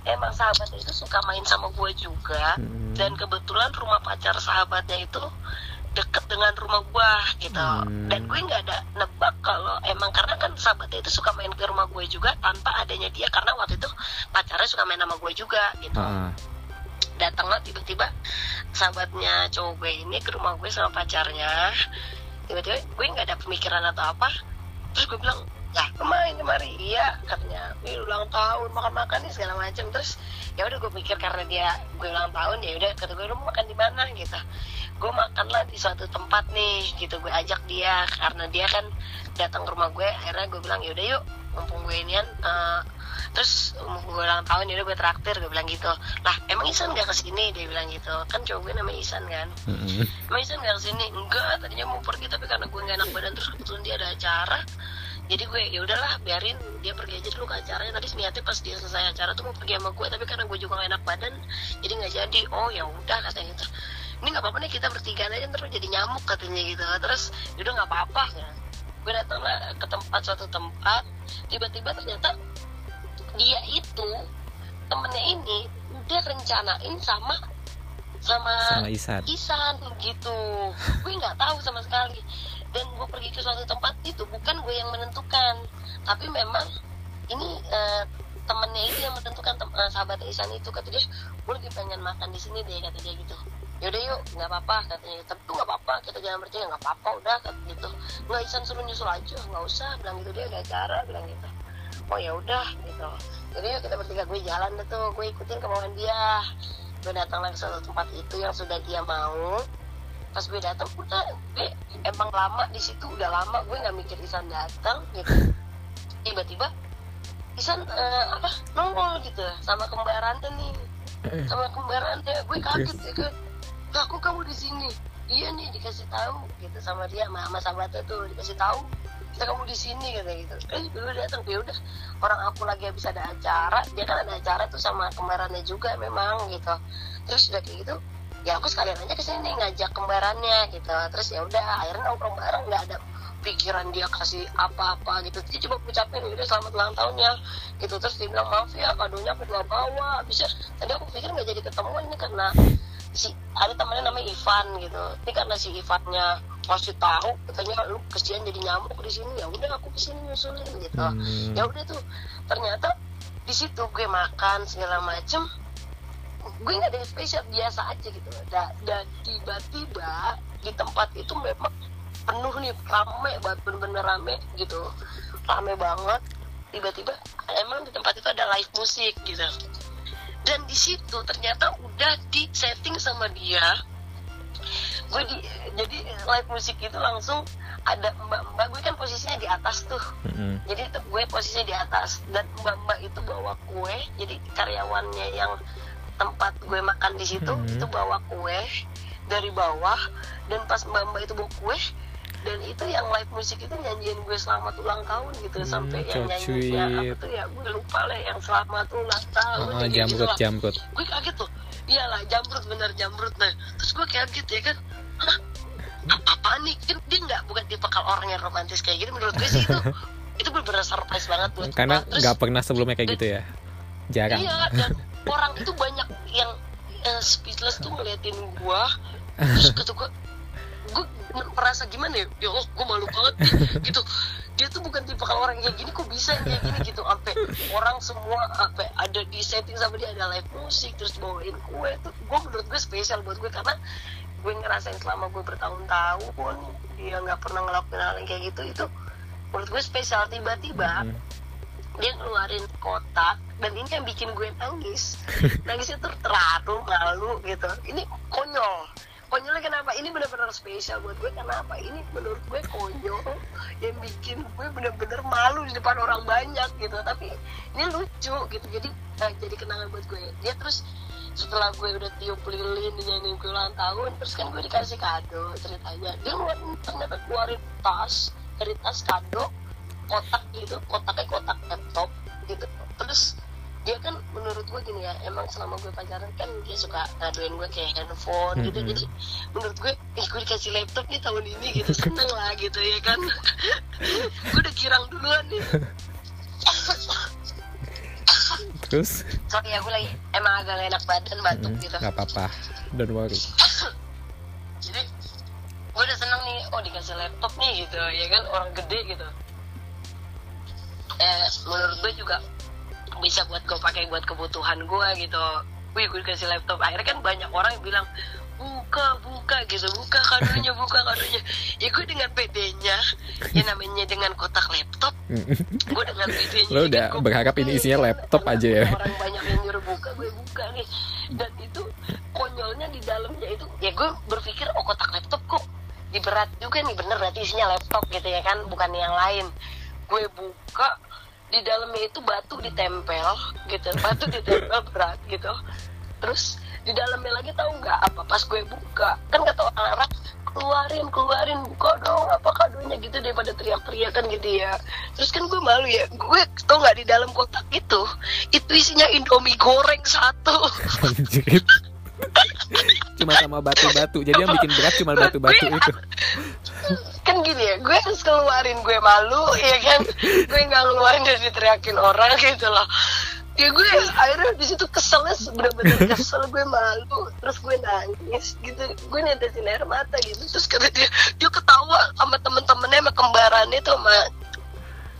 emang sahabatnya itu suka main sama gue juga Hmm. dan kebetulan rumah pacar sahabatnya itu deket dengan rumah gue gitu Hmm. dan gue nggak ada nebak kalau emang karena kan sahabatnya itu suka main ke rumah gue juga tanpa adanya dia karena waktu itu pacarnya suka main sama gue juga gitu Heeh. datanglah tiba-tiba sahabatnya cowok gue ini ke rumah gue sama pacarnya tiba-tiba gue nggak ada pemikiran atau apa terus gue bilang ya kemarin kemari iya katanya gue ulang tahun makan-makan nih segala macam terus ya udah gue pikir karena dia gue ulang tahun ya udah kata gue lu mau makan di mana? Gitu. Gue makanlah di suatu tempat nih gitu gue ajak dia. Karena dia kan datang ke rumah gue akhirnya gue bilang yaudah yuk mumpung gue inian eh, terus mumpung gue ulang tahun yaudah gue traktir gue bilang gitu. Lah emang Isan gak ke sini dia bilang gitu. Kan cowok gue namanya Isan kan? Emang Isan gak ke sini enggak tadinya mau pergi tapi karena gue gak enak badan. Terus kebetulan dia ada acara jadi gue ya udahlah biarin dia pergi aja dulu ke acaranya. Tadi niatnya pas dia selesai acara tuh mau pergi sama gue tapi karena gue juga gak enak badan jadi nggak jadi. Oh ya udah katanya. Gitu ini nggak apa-apa nih kita bertiga aja terus jadi nyamuk katanya gitu. Terus yaudah nggak apa-apa kan gue datang lah ke tempat suatu tempat tiba-tiba ternyata dia itu temennya ini udah rencanain sama sama, sama Isan. Isan gitu. Gue nggak tahu sama sekali dan gue pergi ke suatu tempat itu bukan gue yang menentukan. Tapi memang ini eh, temennya itu yang menentukan tem- eh, sahabat Isan itu. Kata dia gue lagi pengen makan di sini deh kata dia gitu. Yaudah yuk nggak apa-apa katanya tapi tuh nggak apa-apa kita jangan percaya nggak apa-apa udah kata gitu. Nggak Isan suruh nyusul aja nggak usah bilang gitu. Dia ada acara bilang gitu. Oh ya udah gitu. Jadi yuk kita bertiga gue jalan deh tuh gue ikutin kemauan dia. Gue datang lagi ke suatu tempat itu yang sudah dia mau pas gue datang udah gue emang lama di situ udah lama gue nggak mikir Isan datang gitu tiba-tiba Isan eh, apa nongol gitu sama kembarannya nih. Sama kembarannya gue kaget ya kan? "Lah, kok kamu di sini? Iya nih dikasih tahu gitu sama dia sama, sama sahabatnya tuh dikasih tahu kita kamu di sini kata gitu. Terus gue datang ya udah orang aku lagi habis ada acara dia kan ada acara tuh sama kembarannya juga memang gitu. Terus udah kayak gitu ya aku sekalian aja ke sini ngajak kembarannya gitu. Terus ya udah akhirnya nongkrong bareng nggak ada pikiran dia kasih apa-apa gitu. Dia cuma ucapin udah selamat ulang tahunnya gitu. Terus dia bilang maaf ya kadonya aku bawa bawa. Bisa tadi aku pikir nggak jadi ketemu ini karena si ada temannya namanya Ivan gitu. Ini karena si Ivannya pasti tahu katanya lu kesian jadi nyamuk di sini. Ya udah aku ke sini nyusulin gitu. Hmm. ya udah tuh ternyata di situ gue makan segala macem gue nggak ada yang spesial biasa aja gitu dan, dan tiba-tiba di tempat itu memang penuh nih rame banget bener-bener rame gitu. Rame banget. Tiba-tiba emang di tempat itu ada live musik gitu. Dan di situ ternyata udah di setting sama dia. Gue di jadi live musik itu langsung ada mbak-mbak gue kan posisinya di atas tuh. Mm-mm. jadi gue posisinya di atas. Dan mbak-mbak itu bawa kue jadi karyawannya yang tempat gue makan di situ Hmm. itu bawa kue dari bawah dan pas mbak-mbak itu bawa kue dan itu yang live musik itu nyanyiin gue selamat ulang tahun gitu Hmm, sampai yang nyanyinya apa tuh ya gue lupa lah yang selamat ulang tahun Oh, kayak gitu jamrut lah. jamrut. Gue kaget tuh. Iyalah jamrut bener jamrut nah terus gue kaget ya kan. Hah? apa nih? Kan dia nggak bukan tipe kalau orang yang romantis kayak gitu menurut gue sih itu itu bener-bener surprise banget buat karena nggak pernah sebelumnya kayak gitu ya? Jarang. iya dan orang itu banyak yang eh, speechless tuh ngeliatin gua. Terus kata gua gue merasa gimana ya? Ya Allah gue malu banget gitu. Dia tuh bukan tipe kalau orang kayak gini kok bisa kayak gini? Gitu. Sampai orang semua sampai ada di setting sama dia ada live musik terus bawain kue tuh gue menurut gue spesial buat gue karena gue ngerasain selama gue bertahun-tahun dia nggak pernah ngelakuin hal yang kayak gitu itu menurut gue spesial. Tiba-tiba Mm. Dia ngeluarin kotak dan ini yang bikin gue nangis. Nangisnya tuh terharu malu gitu. Ini konyol. Konyolnya kenapa? Ini benar-benar spesial buat gue karena apa ini menurut gue konyol yang bikin gue bener-bener malu di depan orang banyak gitu. Tapi ini lucu gitu. Jadi eh, jadi kenangan buat gue. Dia terus setelah gue udah tiup lilin dinyanyiin gue ulang tahun terus kan gue dikasih kado ceritanya. Dia ngeluarin ternyata keluarin tas dari tas kado kotak gitu kotaknya kotak laptop gitu. Terus dia kan menurut gue gini ya emang selama gue pacaran kan dia suka ngaduin gue kayak handphone gitu. Mhm. jadi menurut gue eh gue dikasih laptop nih tahun ini gitu. Seneng lah gitu ya kan? Gue udah kirang duluan nih. Terus? Sorry ya gue lagi emang agak gak enak badan batuk mm, gitu. Nggak apa-apa. Don't worry. Jadi gue udah seneng nih oh dikasih laptop nih gitu ya kan? Orang gede gitu eh menurut gue juga bisa buat gue pakai buat kebutuhan gue gitu. Wih gue dikasih laptop. Akhirnya kan banyak orang yang bilang buka buka gitu. Buka kadonya buka kadonya. Ya gue dengan PD-nya ya namanya dengan kotak laptop gue dengan PD-nya lo udah gua berharap buka ini isinya laptop. aja ya? Orang banyak yang nyuruh buka gue buka nih. Dan itu konyolnya di dalamnya itu ya gue berpikir oh kotak laptop kok diberat juga nih. Bener berarti isinya laptop gitu ya kan bukan yang lain gue buka di dalamnya itu batu ditempel gitu. Batu ditempel berat gitu. Terus di dalamnya lagi tahu nggak apa pas gue buka? Kan kata orang keluarin keluarin buka dong. Apa kadonya gitu daripada teriak-teriak kan gitu ya. Terus kan gue malu ya. Gue tau nggak di dalam kotak itu itu isinya indomie goreng satu. Anjir. cuma sama batu-batu. Jadi yang bikin berat cuma batu-batu itu kan gini ya gue harus keluarin gue malu ya kan? Gue nggak ngeluarin dan diteriakin orang gitu loh. Ya gue akhirnya di situ keselnya bener-bener kesel gue malu. Terus gue nangis gitu gue netesin air mata gitu. Terus kata dia dia ketawa sama temen-temennya sama kembarannya tuh sama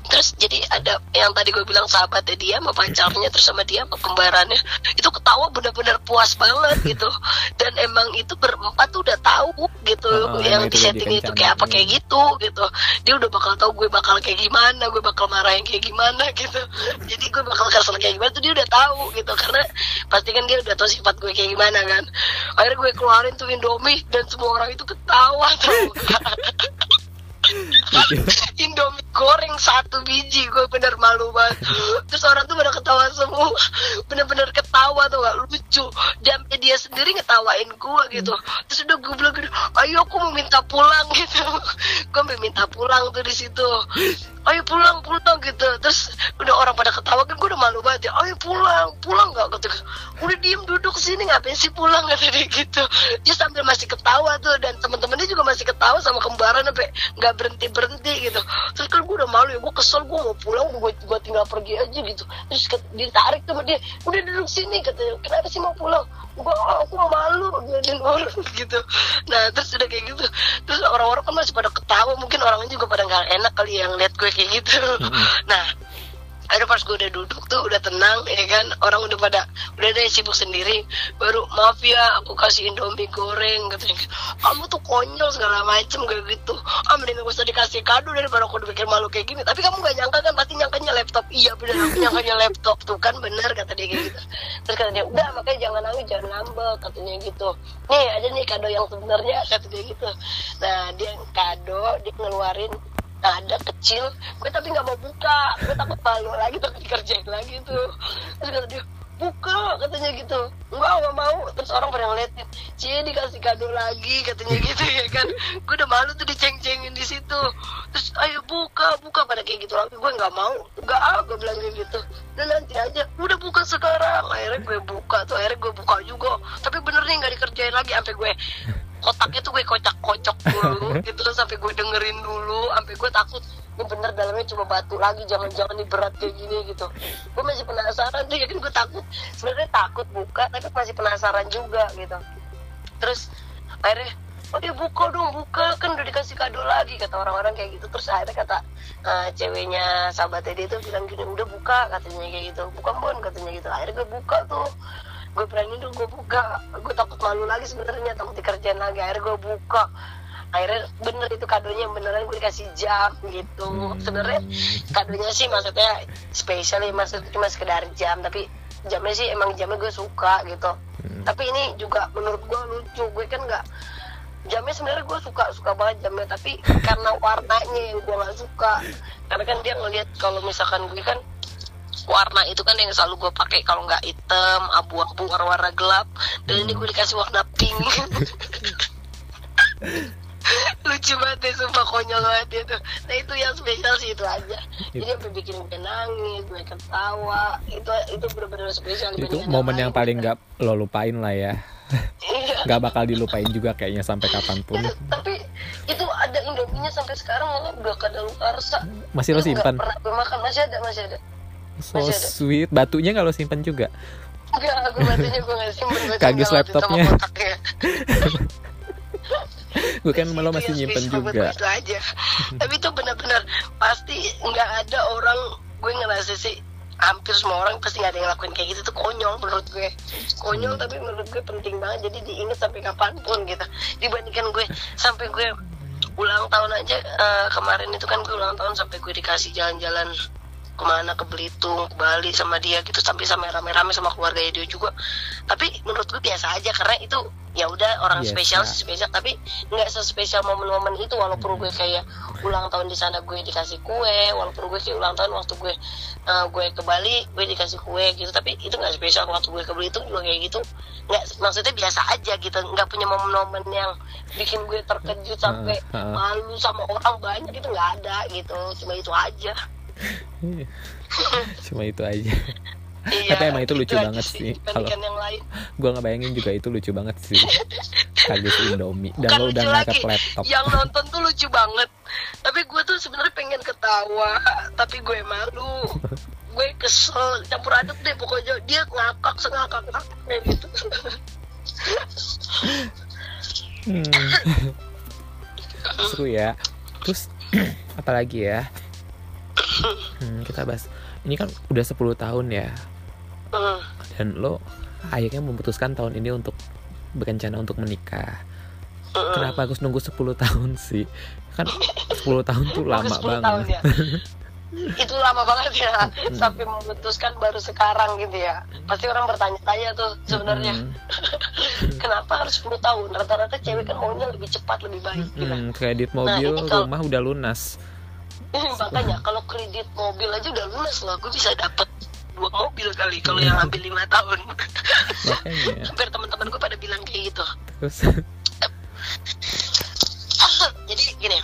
terus jadi ada yang tadi gue bilang sahabatnya dia sama pacarnya terus sama dia sama kembarannya itu ketawa bener-bener puas banget gitu. Dan emang itu berempat tuh udah tahu gitu Oh, yang di setting itu kayak apa kayak gitu gitu. Dia udah bakal tahu gue bakal kayak gimana gue bakal marahin kayak gimana gitu. Jadi gue bakal kesel kayak gimana tuh dia udah tahu gitu karena pasti kan dia udah tahu sifat gue kayak gimana kan. Akhirnya gue keluarin tuh Indomie dan semua orang itu ketawa tuh Indomie goreng satu biji gue bener malu banget. Terus orang tuh pada ketawa semua. Bener-bener ketawa tuh gak lucu. Dan dia sendiri ngetawain gue gitu. Terus udah gue bilang ayo aku mau minta pulang gitu. Gue mau minta pulang tuh di situ ayo pulang pulang gitu. Terus udah orang pada ketawa kan gue udah malu banget ya. Ayo pulang pulang nggak? Gitu udah diem duduk sini ngapain sih pulang? Kata dia gitu. Dia sambil masih ketawa tuh dan teman-temannya juga masih ketawa sama kembaran sampai nggak berhenti berhenti gitu. Terus kan gue udah malu ya gue kesel gue mau pulang gue gue tinggal pergi aja gitu. Terus ditarik sama dia udah duduk sini katanya kenapa sih mau pulang? Gue oh, aku malu jadi orang gitu. Nah terus udah kayak gitu. Terus orang-orang kan masih pada ketawa mungkin orangnya juga pada nggak enak kali yang lihat gue kayak gitu. Nah ada pas gue udah duduk tuh udah tenang ya kan? Orang udah pada udah deh sibuk sendiri. Baru maaf ya aku kasih indomie goreng katanya kamu tuh konyol segala macem kayak gitu. Ah mending gak usah dikasih kado daripada aku dipikir malu kayak gini. Tapi kamu gak nyangka kan? Pasti nyangkanya laptop. Iya bener aku nyangkanya laptop tuh kan bener kata dia kayak gitu. Terus kata dia udah makanya jangan nangis jangan ngambek katanya gitu. Nih ada nih kado yang sebenarnya kata dia gitu. Nah dia kado dia ngeluarin ada kecil. Gue tapi nggak mau buka. Gue takut malu lagi tapi dikerjain lagi tuh. Terus kata dia buka katanya gitu. Enggak nggak mau. Terus orang pada ngeliatin cie dikasih kado lagi katanya gitu ya kan. Gue udah malu tuh diceng-cengin di situ. Terus ayo buka buka pada kayak gitu lagi. Gue nggak mau. Nggak ah gue bilang kayak gitu. Dan nanti aja. Udah buka sekarang. Akhirnya gue buka tuh. Akhirnya gue buka juga. Tapi bener nih nggak dikerjain lagi. Sampai gue kotaknya tuh gue kocak-kocok dulu gitu terus sampai gue dengerin dulu sampai gue takut ini bener dalamnya cuma batu lagi jangan-jangan ini berat kayak gini gitu. Gue masih penasaran tuh kan gue takut. Sebenarnya takut buka tapi masih penasaran juga gitu. Terus akhirnya oh dia buka dong buka kan udah dikasih kado lagi kata orang-orang kayak gitu. Terus akhirnya kata uh, ceweknya sahabatnya dia tuh bilang gini udah buka katanya kayak gitu. Bukan bon katanya gitu. Akhirnya gue buka tuh gue berani dong gue buka. Gue takut malu lagi sebenarnya takut dikerjain lagi. Akhirnya gue buka. Akhirnya bener itu kadonya beneran gue dikasih jam gitu. Sebenarnya kadonya sih maksudnya spesial ya maksudnya cuma sekedar jam tapi jamnya sih emang jamnya gue suka gitu. Tapi ini juga menurut gue lucu. Gue kan nggak jamnya sebenarnya gue suka suka banget jamnya. Tapi karena warnanya yang gue nggak suka karena kan dia ngeliat kalau misalkan gue kan warna itu kan yang selalu gue pakai kalau nggak hitam abu-abu warna-warna gelap. Dan ini gue dikasih warna pink. Lucu banget deh sumpah konyol banget itu nah itu yang spesial sih itu aja. Jadi sampai bikin gue nangis gue ketawa. Itu itu benar-benar spesial itu momen yang paling nggak lo lupain lah ya. Iya. nggak bakal dilupain juga kayaknya sampai kapan pun. Tapi itu ada indominya sampai sekarang malah udah kadaluarsa. Masih lo simpan? pernah gue makan masih ada masih ada so sweet. Batunya kalau simpan juga? Enggak aku batunya gue nggak simpan kagis laptopnya. gue kan malah masih nyimpen juga. itu aja. Tapi itu benar-benar pasti nggak ada orang gue ngerasa sih hampir semua orang pasti nggak ada yang lakuin kayak gitu. Tuh konyol menurut gue. Konyol hmm. tapi menurut gue penting banget. Jadi diingat sampai kapan pun gitu. Dibandingkan gue sampai gue ulang tahun aja uh, kemarin itu kan gue ulang tahun sampai gue dikasih jalan-jalan ke mana ke Belitung ke Bali sama dia gitu sampai sama rame-rame sama keluarga dia juga. Tapi menurut gue biasa aja karena itu ya udah orang yes, spesial sih spesial tapi nggak sespesial momen-momen itu walaupun gue kayak ulang tahun di sana gue dikasih kue walaupun gue kayak ulang tahun waktu gue uh, gue ke Bali gue dikasih kue gitu tapi itu nggak spesial. Waktu gue ke Belitung juga kayak gitu nggak maksudnya biasa aja gitu nggak punya momen-momen yang bikin gue terkejut sampai malu sama orang banyak itu nggak ada gitu cuma itu aja cuma itu aja. Iya, tapi emang itu lucu banget sih kalau gue nggak bayangin juga itu lucu banget sih. Kagis Indomie. Dan lo udah ngangkat laptop. Yang nonton tuh lucu banget. Tapi gue tuh sebenarnya pengen ketawa tapi gue malu. Gue kesel campur aduk deh pokoknya. Dia ngakak sengakak ngakak gitu. Hmm. seru ya. Terus apalagi ya hmm, kita bahas. Ini kan udah 10 tahun ya. Dan lo akhirnya memutuskan tahun ini untuk berencana untuk menikah. Kenapa harus nunggu 10 tahun sih? Kan 10 tahun tuh lama banget. tahun, ya? itu lama banget ya. Sampai memutuskan baru sekarang gitu ya. Pasti orang bertanya-tanya tuh sebenarnya. Mm-mm. kenapa harus 10 tahun? Rata-rata cewek kan maunya lebih cepat lebih baik gitu. Hmm, kredit mobil, ini kalau- rumah udah lunas. makanya kalau kredit mobil aja udah lunas loh gue bisa dapat dua mobil kali kalau yang ambil lima tahun Makanya. hampir teman-teman gue pada bilang kayak gitu Terus jadi gini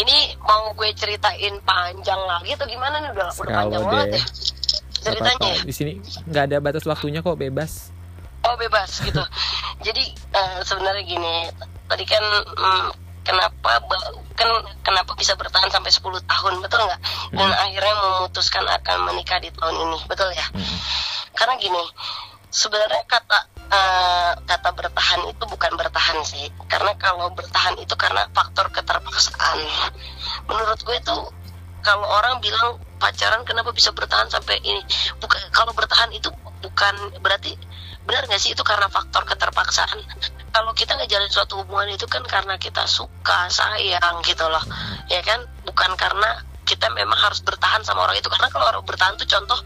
ini mau gue ceritain panjang lagi atau gimana nih udah udah panjang banget deh. ya ceritanya ya? Di sini nggak ada batas waktunya kok, bebas. oh bebas gitu jadi eh, sebenarnya gini tadi kan mm, kenapa kan kenapa bisa bertahan sampai 10 tahun betul nggak? Dan akhirnya memutuskan akan menikah di tahun ini betul ya? Mm. karena gini sebenarnya kata eh, kata bertahan itu bukan bertahan sih. Karena kalau bertahan itu karena faktor keterpaksaan. Menurut gue tuh kalau orang bilang pacaran kenapa bisa bertahan sampai ini? Bukan kalau bertahan itu bukan berarti benar nggak sih? Itu karena faktor keterpaksaan. Kalau kita ngejalin suatu hubungan itu kan karena kita suka sayang gitu loh. Ya kan? Bukan karena kita memang harus bertahan sama orang itu. Karena kalau orang bertahan tuh contoh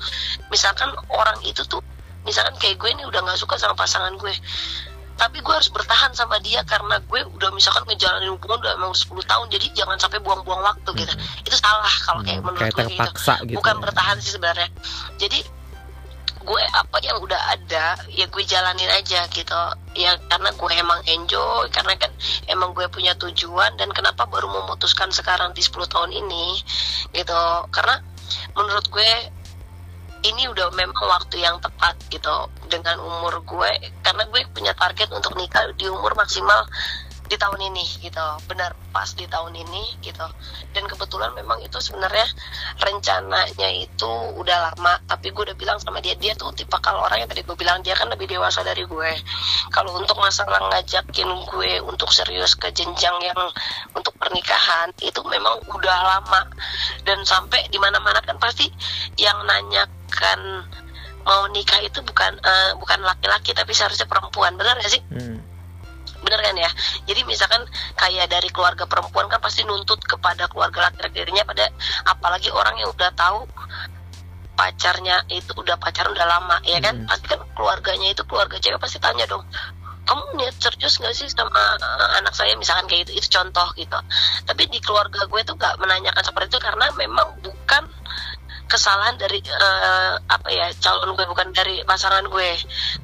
misalkan orang itu tuh misalkan kayak gue ini udah nggak suka sama pasangan gue. Tapi gue harus bertahan sama dia karena gue udah misalkan ngejalanin hubungan udah emang 10 tahun jadi jangan sampai buang-buang waktu gitu. Itu salah kalau kayak Hmm, menurut kayak gue gitu. gitu. bukan ya. bertahan sih sebenarnya. Jadi gue apa yang udah ada ya gue jalanin aja gitu. Ya karena gue emang enjoy karena kan emang gue punya tujuan dan kenapa baru memutuskan sekarang di 10 tahun ini gitu. Karena menurut gue ini udah memang waktu yang tepat gitu dengan umur gue. Karena gue punya target untuk nikah di umur maksimal di tahun ini gitu. Benar pas di tahun ini gitu. Dan kebetulan memang itu sebenarnya rencananya itu udah lama tapi gue udah bilang sama dia dia tuh tipe kalau orang yang tadi gue bilang dia kan lebih dewasa dari gue. Kalau untuk masalah ngajakin gue untuk serius ke jenjang yang untuk pernikahan itu memang udah lama. Dan sampai di mana mana kan pasti yang nanyakan mau nikah itu bukan eh, bukan laki-laki tapi seharusnya perempuan. Benar gak sih? Hmm. Bener kan ya? Jadi misalkan kayak dari keluarga perempuan kan pasti nuntut kepada keluarga laki-lakinya pada apalagi orang yang udah tahu pacarnya itu udah pacaran udah lama ya kan? Hmm. pasti kan keluarganya itu keluarga cewek pasti tanya dong kamu niat serius nggak sih sama anak saya? Misalkan kayak gitu itu contoh gitu. Tapi di keluarga gue tuh gak menanyakan seperti itu karena memang bukan kesalahan dari eh, apa ya calon gue bukan dari pasangan gue.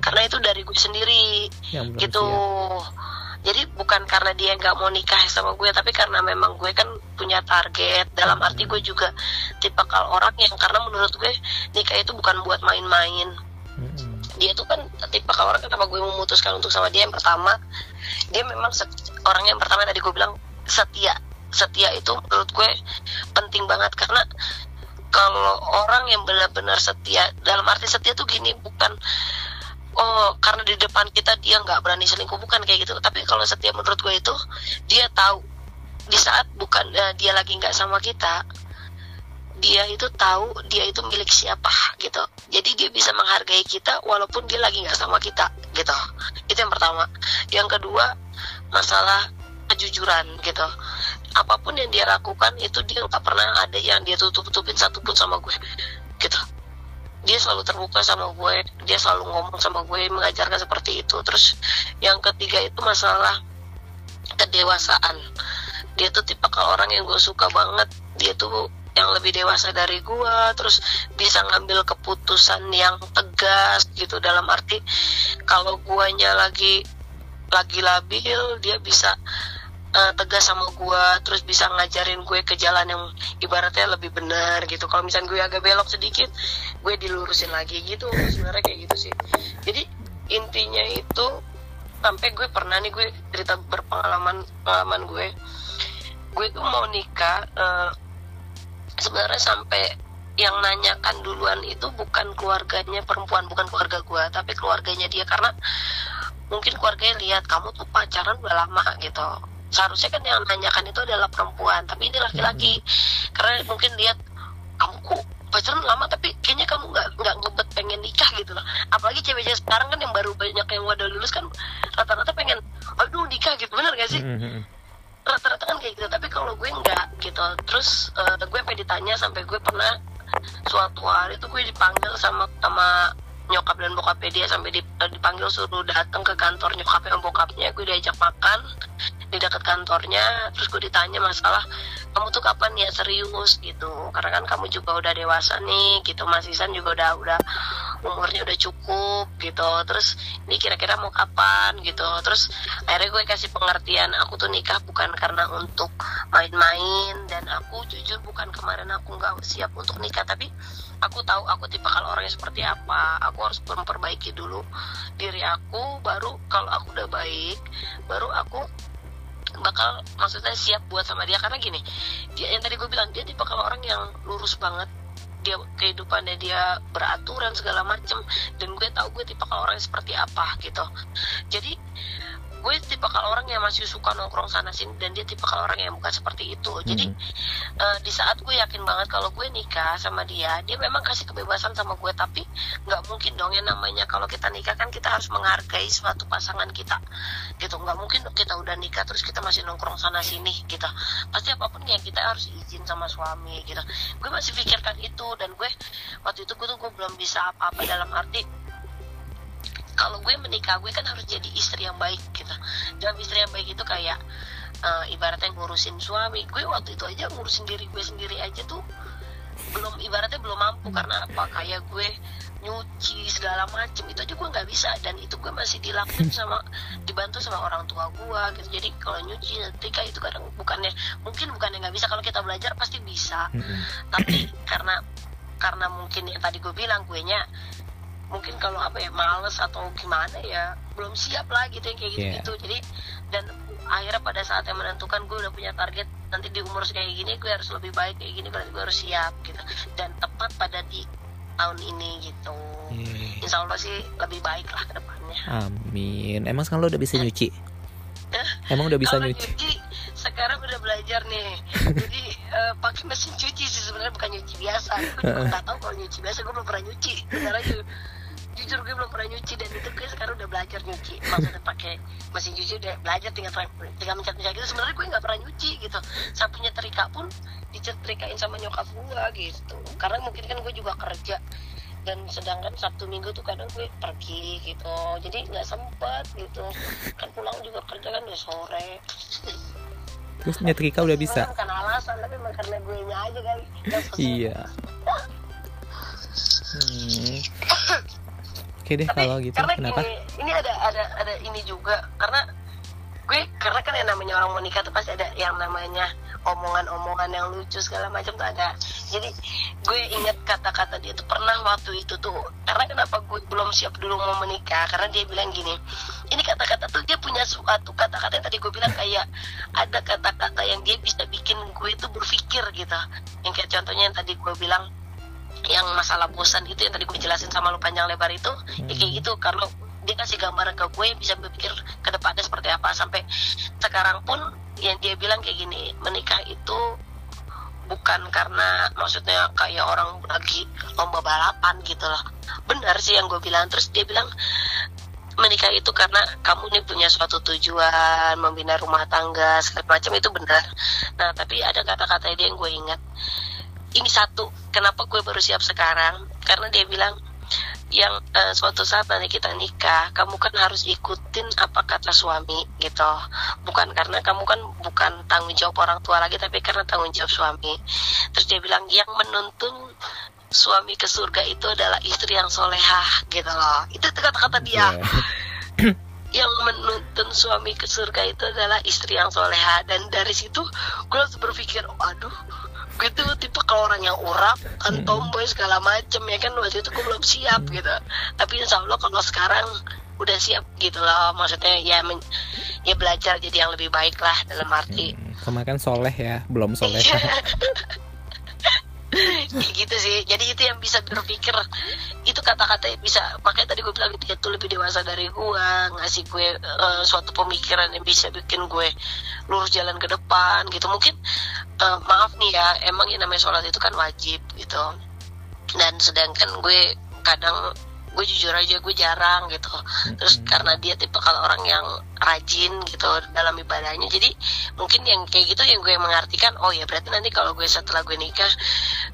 Karena itu dari gue sendiri. Yang gitu. siap. jadi bukan karena dia nggak mau nikah sama gue tapi karena memang gue kan punya target. Dalam arti gue juga tipe kalau orang yang karena menurut gue nikah itu bukan buat main-main. Mm-mm. dia tuh kan tipe kalau orang kenapa gue memutuskan untuk sama dia? Yang pertama dia memang orang yang pertama tadi gue bilang setia. Setia itu menurut gue penting banget. Karena kalau orang yang benar-benar setia dalam arti setia tuh gini bukan oh karena di depan kita dia nggak berani selingkuh bukan kayak gitu. Tapi kalau setia menurut gue itu dia tahu di saat bukan eh, dia lagi nggak sama kita dia itu tahu dia itu milik siapa gitu. Jadi dia bisa menghargai kita walaupun dia lagi nggak sama kita gitu. Itu yang pertama. Yang kedua masalah kejujuran gitu apa pun yang dia lakukan itu dia nggak pernah ada yang dia tutup tutupin satupun sama gue. Gitu. Dia selalu terbuka sama gue dia selalu ngomong sama gue mengajarkan seperti itu. Terus yang ketiga itu masalah kedewasaan. Dia tuh tipe orang yang gue suka banget. Dia tuh yang lebih dewasa dari gue terus bisa ngambil keputusan yang tegas gitu. Dalam arti kalau guanya lagi lagi labil dia bisa eh, tegas sama gue terus bisa ngajarin gue ke jalan yang ibaratnya lebih benar gitu. Kalau misalnya gue agak belok sedikit gue dilurusin lagi gitu. Sebenarnya kayak gitu sih. Jadi intinya itu sampai gue pernah nih gue cerita berpengalaman pengalaman gue. Gue tuh mau nikah eh, sebenarnya sampai yang nanyakan duluan itu bukan keluarganya perempuan bukan keluarga gue tapi keluarganya dia. Karena mungkin keluarganya lihat kamu tuh pacaran udah lama gitu seharusnya kan yang nanyakan itu adalah perempuan tapi ini laki-laki. Karena mungkin lihat kamu kok pacaran lama tapi kayaknya kamu nggak nggak ngebet pengen nikah gitu loh. Apalagi cewek-cewek sekarang kan yang baru banyak yang udah lulus kan rata-rata pengen aduh nikah gitu. Bener gak sih? Mm-mm. rata-rata kan kayak gitu. Tapi kalau gue enggak gitu. Terus uh, gue sampai ditanya sampai gue pernah suatu hari tuh gue dipanggil sama sama nyokap dan bokapnya dia sampai dipanggil suruh datang ke kantor nyokap dan bokapnya. Gue diajak makan di dekat kantornya terus gue ditanya masalah kamu tuh kapan ya serius? gitu. Karena kan kamu juga udah dewasa nih gitu. Mas Isan juga udah udah umurnya udah cukup gitu. Terus ini kira-kira mau kapan? gitu. Terus akhirnya gue kasih pengertian aku tuh nikah bukan karena untuk main-main dan aku jujur bukan kemarin aku nggak siap untuk nikah tapi aku tahu aku tipe kalau orangnya seperti apa. Aku harus memperbaiki dulu diri aku baru kalau aku udah baik baru aku bakal maksudnya siap buat sama dia. Karena gini dia yang tadi gue bilang dia tipe kalau orang yang lurus banget. Dia kehidupannya dia beraturan segala macem. Dan gue tahu gue tipe kalau orang seperti apa gitu. Jadi gue tipe kalau orang yang masih suka nongkrong sana sini dan dia tipe kalau orang yang bukan seperti itu. Jadi hmm. uh, di saat gue yakin banget kalau gue nikah sama dia dia memang kasih kebebasan sama gue. Tapi nggak mungkin dong yang namanya kalau kita nikah kan kita harus menghargai suatu pasangan kita gitu. Nggak mungkin kita udah nikah terus kita masih nongkrong sana sini gitu. Pasti apa pun yang kita harus izin sama suami gitu. Gue masih pikirkan itu dan gue waktu itu gue tuh gue belum bisa apa-apa dalam arti kalau gue menikah gue kan harus jadi istri yang baik gitu. Dalam istri yang baik itu kayak uh, ibaratnya ngurusin suami. Gue waktu itu aja ngurusin diri gue sendiri aja tuh belum ibaratnya belum mampu. Karena apa? Kayak gue nyuci segala macem itu aja gue nggak bisa. Dan itu gue masih dilakukan sama dibantu sama orang tua gue gitu. Jadi kalau nyuci setrika itu kadang bukannya mungkin bukannya nggak bisa. Kalau kita belajar pasti bisa. Tapi karena karena mungkin yang tadi gue bilang gue nya mungkin kalau apa ya males atau gimana ya belum siap lah gitu yang kayak gitu gitu yeah. jadi dan akhirnya pada saat yang menentukan gue udah punya target nanti di umur kayak gini gue harus lebih baik kayak gini berarti gue harus siap gitu. Dan tepat pada di tahun ini gitu. Yeah. insya Allah sih lebih baik lah ke depannya. Amin. Emang sekarang lo udah bisa nyuci? Emang udah bisa nyuci? nyuci sekarang udah belajar nih. Jadi uh, pakai mesin cuci sih sebenarnya bukan nyuci biasa. Gue juga nggak tahu kalau nyuci biasa gue belum pernah nyuci. Benar aja jujur gue belum pernah nyuci dan itu gue sekarang udah belajar nyuci. Maksudnya pakai mesin cuci udah belajar tinggal tinggal mencet mencet gitu. Sebenarnya gue nggak pernah nyuci gitu. Sapunya terika pun dicetrikain sama nyokap gue gitu. Karena mungkin kan gue juga kerja. Dan sedangkan sabtu minggu tuh kadang gue pergi gitu. Jadi nggak sempet gitu. Kan pulang juga kerja kan udah sore. Terus nyetrika udah bisa? Bukan alasan tapi karena gue aja kali. Iya. Hmm. Oke deh kalau gitu. Karena Kenapa? Ini, ini ada ada ada ini juga karena gue karena kan yang namanya orang menikah tuh pasti ada yang namanya omongan-omongan yang lucu segala macam tuh ada. Jadi gue inget kata-kata dia tuh pernah waktu itu tuh karena kenapa gue belum siap dulu mau menikah karena dia bilang gini ini kata-kata tuh dia punya suatu kata-kata yang tadi gue bilang kayak ada kata-kata yang dia bisa bikin gue itu berpikir gitu yang kayak contohnya yang tadi gue bilang yang masalah bosan itu yang tadi gue jelasin sama lu panjang lebar itu hmm. ya kayak gitu. Karena dia kasih gambaran ke gue bisa berpikir ke depannya seperti apa. Sampai sekarang pun yang dia bilang kayak gini menikah itu bukan karena maksudnya kayak orang lagi lomba balapan gitu lah. Benar sih yang gue bilang. Terus dia bilang menikah itu karena kamu nih punya suatu tujuan membina rumah tangga segala macam itu benar. Nah tapi ada kata-kata dia yang gue ingat ini satu kenapa gue baru siap sekarang? Karena dia bilang yang uh, suatu saat nanti kita nikah kamu kan harus ikutin apa kata suami gitu. Bukan karena kamu kan bukan tanggung jawab orang tua lagi tapi karena tanggung jawab suami. Terus dia bilang yang menuntun suami ke surga itu adalah istri yang solehah gitu loh. Itu kata-kata dia. Yeah. yang menuntun suami ke surga itu adalah istri yang soleha dan dari situ gue langsung berpikir oh, aduh gue tuh tipe kalau orang yang urap kan hmm. tomboy segala macem ya kan? Waktu itu gue belum siap gitu. Tapi insya Allah kalau sekarang udah siap gitu loh. Maksudnya ya men, ya belajar jadi yang lebih baik lah dalam arti. Hmm, kan soleh ya belum soleh. Kayak gitu sih. Jadi itu yang bisa berpikir itu kata-kata yang bisa makanya tadi gue bilang dia tuh lebih dewasa dari gue ngasih gue uh, suatu pemikiran yang bisa bikin gue lurus jalan ke depan gitu. Mungkin uh, maaf nih ya emang yang namanya sholat itu kan wajib gitu. Dan sedangkan gue kadang gue jujur aja gue jarang gitu. Terus karena dia tipe kalau orang yang rajin gitu dalam ibadahnya jadi mungkin yang kayak gitu yang gue mengartikan oh ya berarti nanti kalau gue setelah gue nikah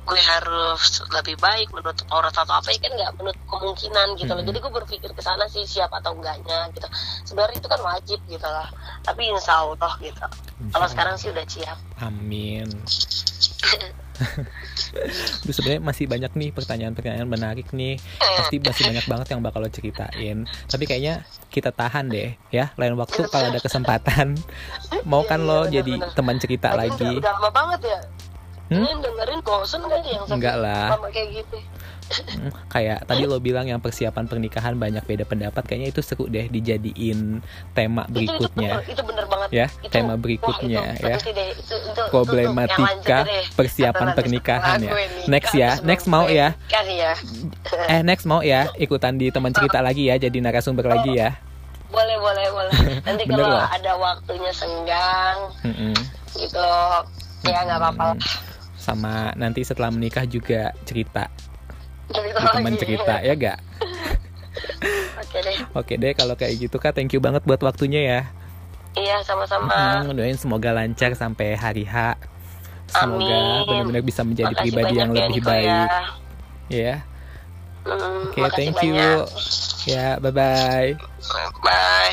gue harus lebih baik menurut aurat atau apa ya kan nggak menurut kemungkinan gitu loh. Jadi gue berpikir ke sana sih siap atau enggaknya gitu. Sebenarnya itu kan wajib gitu lah. Tapi insya Allah gitu. Kalau sekarang sih udah siap. Amin. Duh, sebenarnya masih banyak nih pertanyaan-pertanyaan menarik nih. Pasti masih banyak banget yang bakal lo ceritain. Tapi kayaknya kita tahan deh ya. Lain waktu kalau ada kesempatan mau kan Iya, lo jadi teman cerita Lagi lagi. udah, udah lama banget ya Hmm? ini dengerin bosen yang sampai Enggak lah. lama kayak gitu Kayak tadi lo bilang yang persiapan pernikahan banyak beda pendapat. Kayaknya itu seru deh dijadiin tema itu, itu, berikutnya. bener, itu bener banget Ya, Itu- tema wah, berikutnya itu, ya. Itu- itu- itu- Problematika lanjut deh. persiapan pernikahan ya. Next ya, next mau ya. nikah ya Eh next mau ya ikutan di teman cerita lagi ya, jadi narasumber lagi ya. boleh boleh boleh nanti kalau loh. ada waktunya senggang Mm-mm. gitu ya nggak apa-apa Sama nanti setelah menikah juga cerita Cerita teman cerita ya gak? oke deh Oke deh kalau kayak gitu kak, thank you banget buat waktunya ya. iya sama-sama Hmm, doain semoga lancar sampai hari H. Semoga benar-benar bisa menjadi Makasih pribadi yang ya, lebih Niko, baik. ya. Ya. Hmm, Oke, makasih thank you. banyak. Ya, bye bye. bye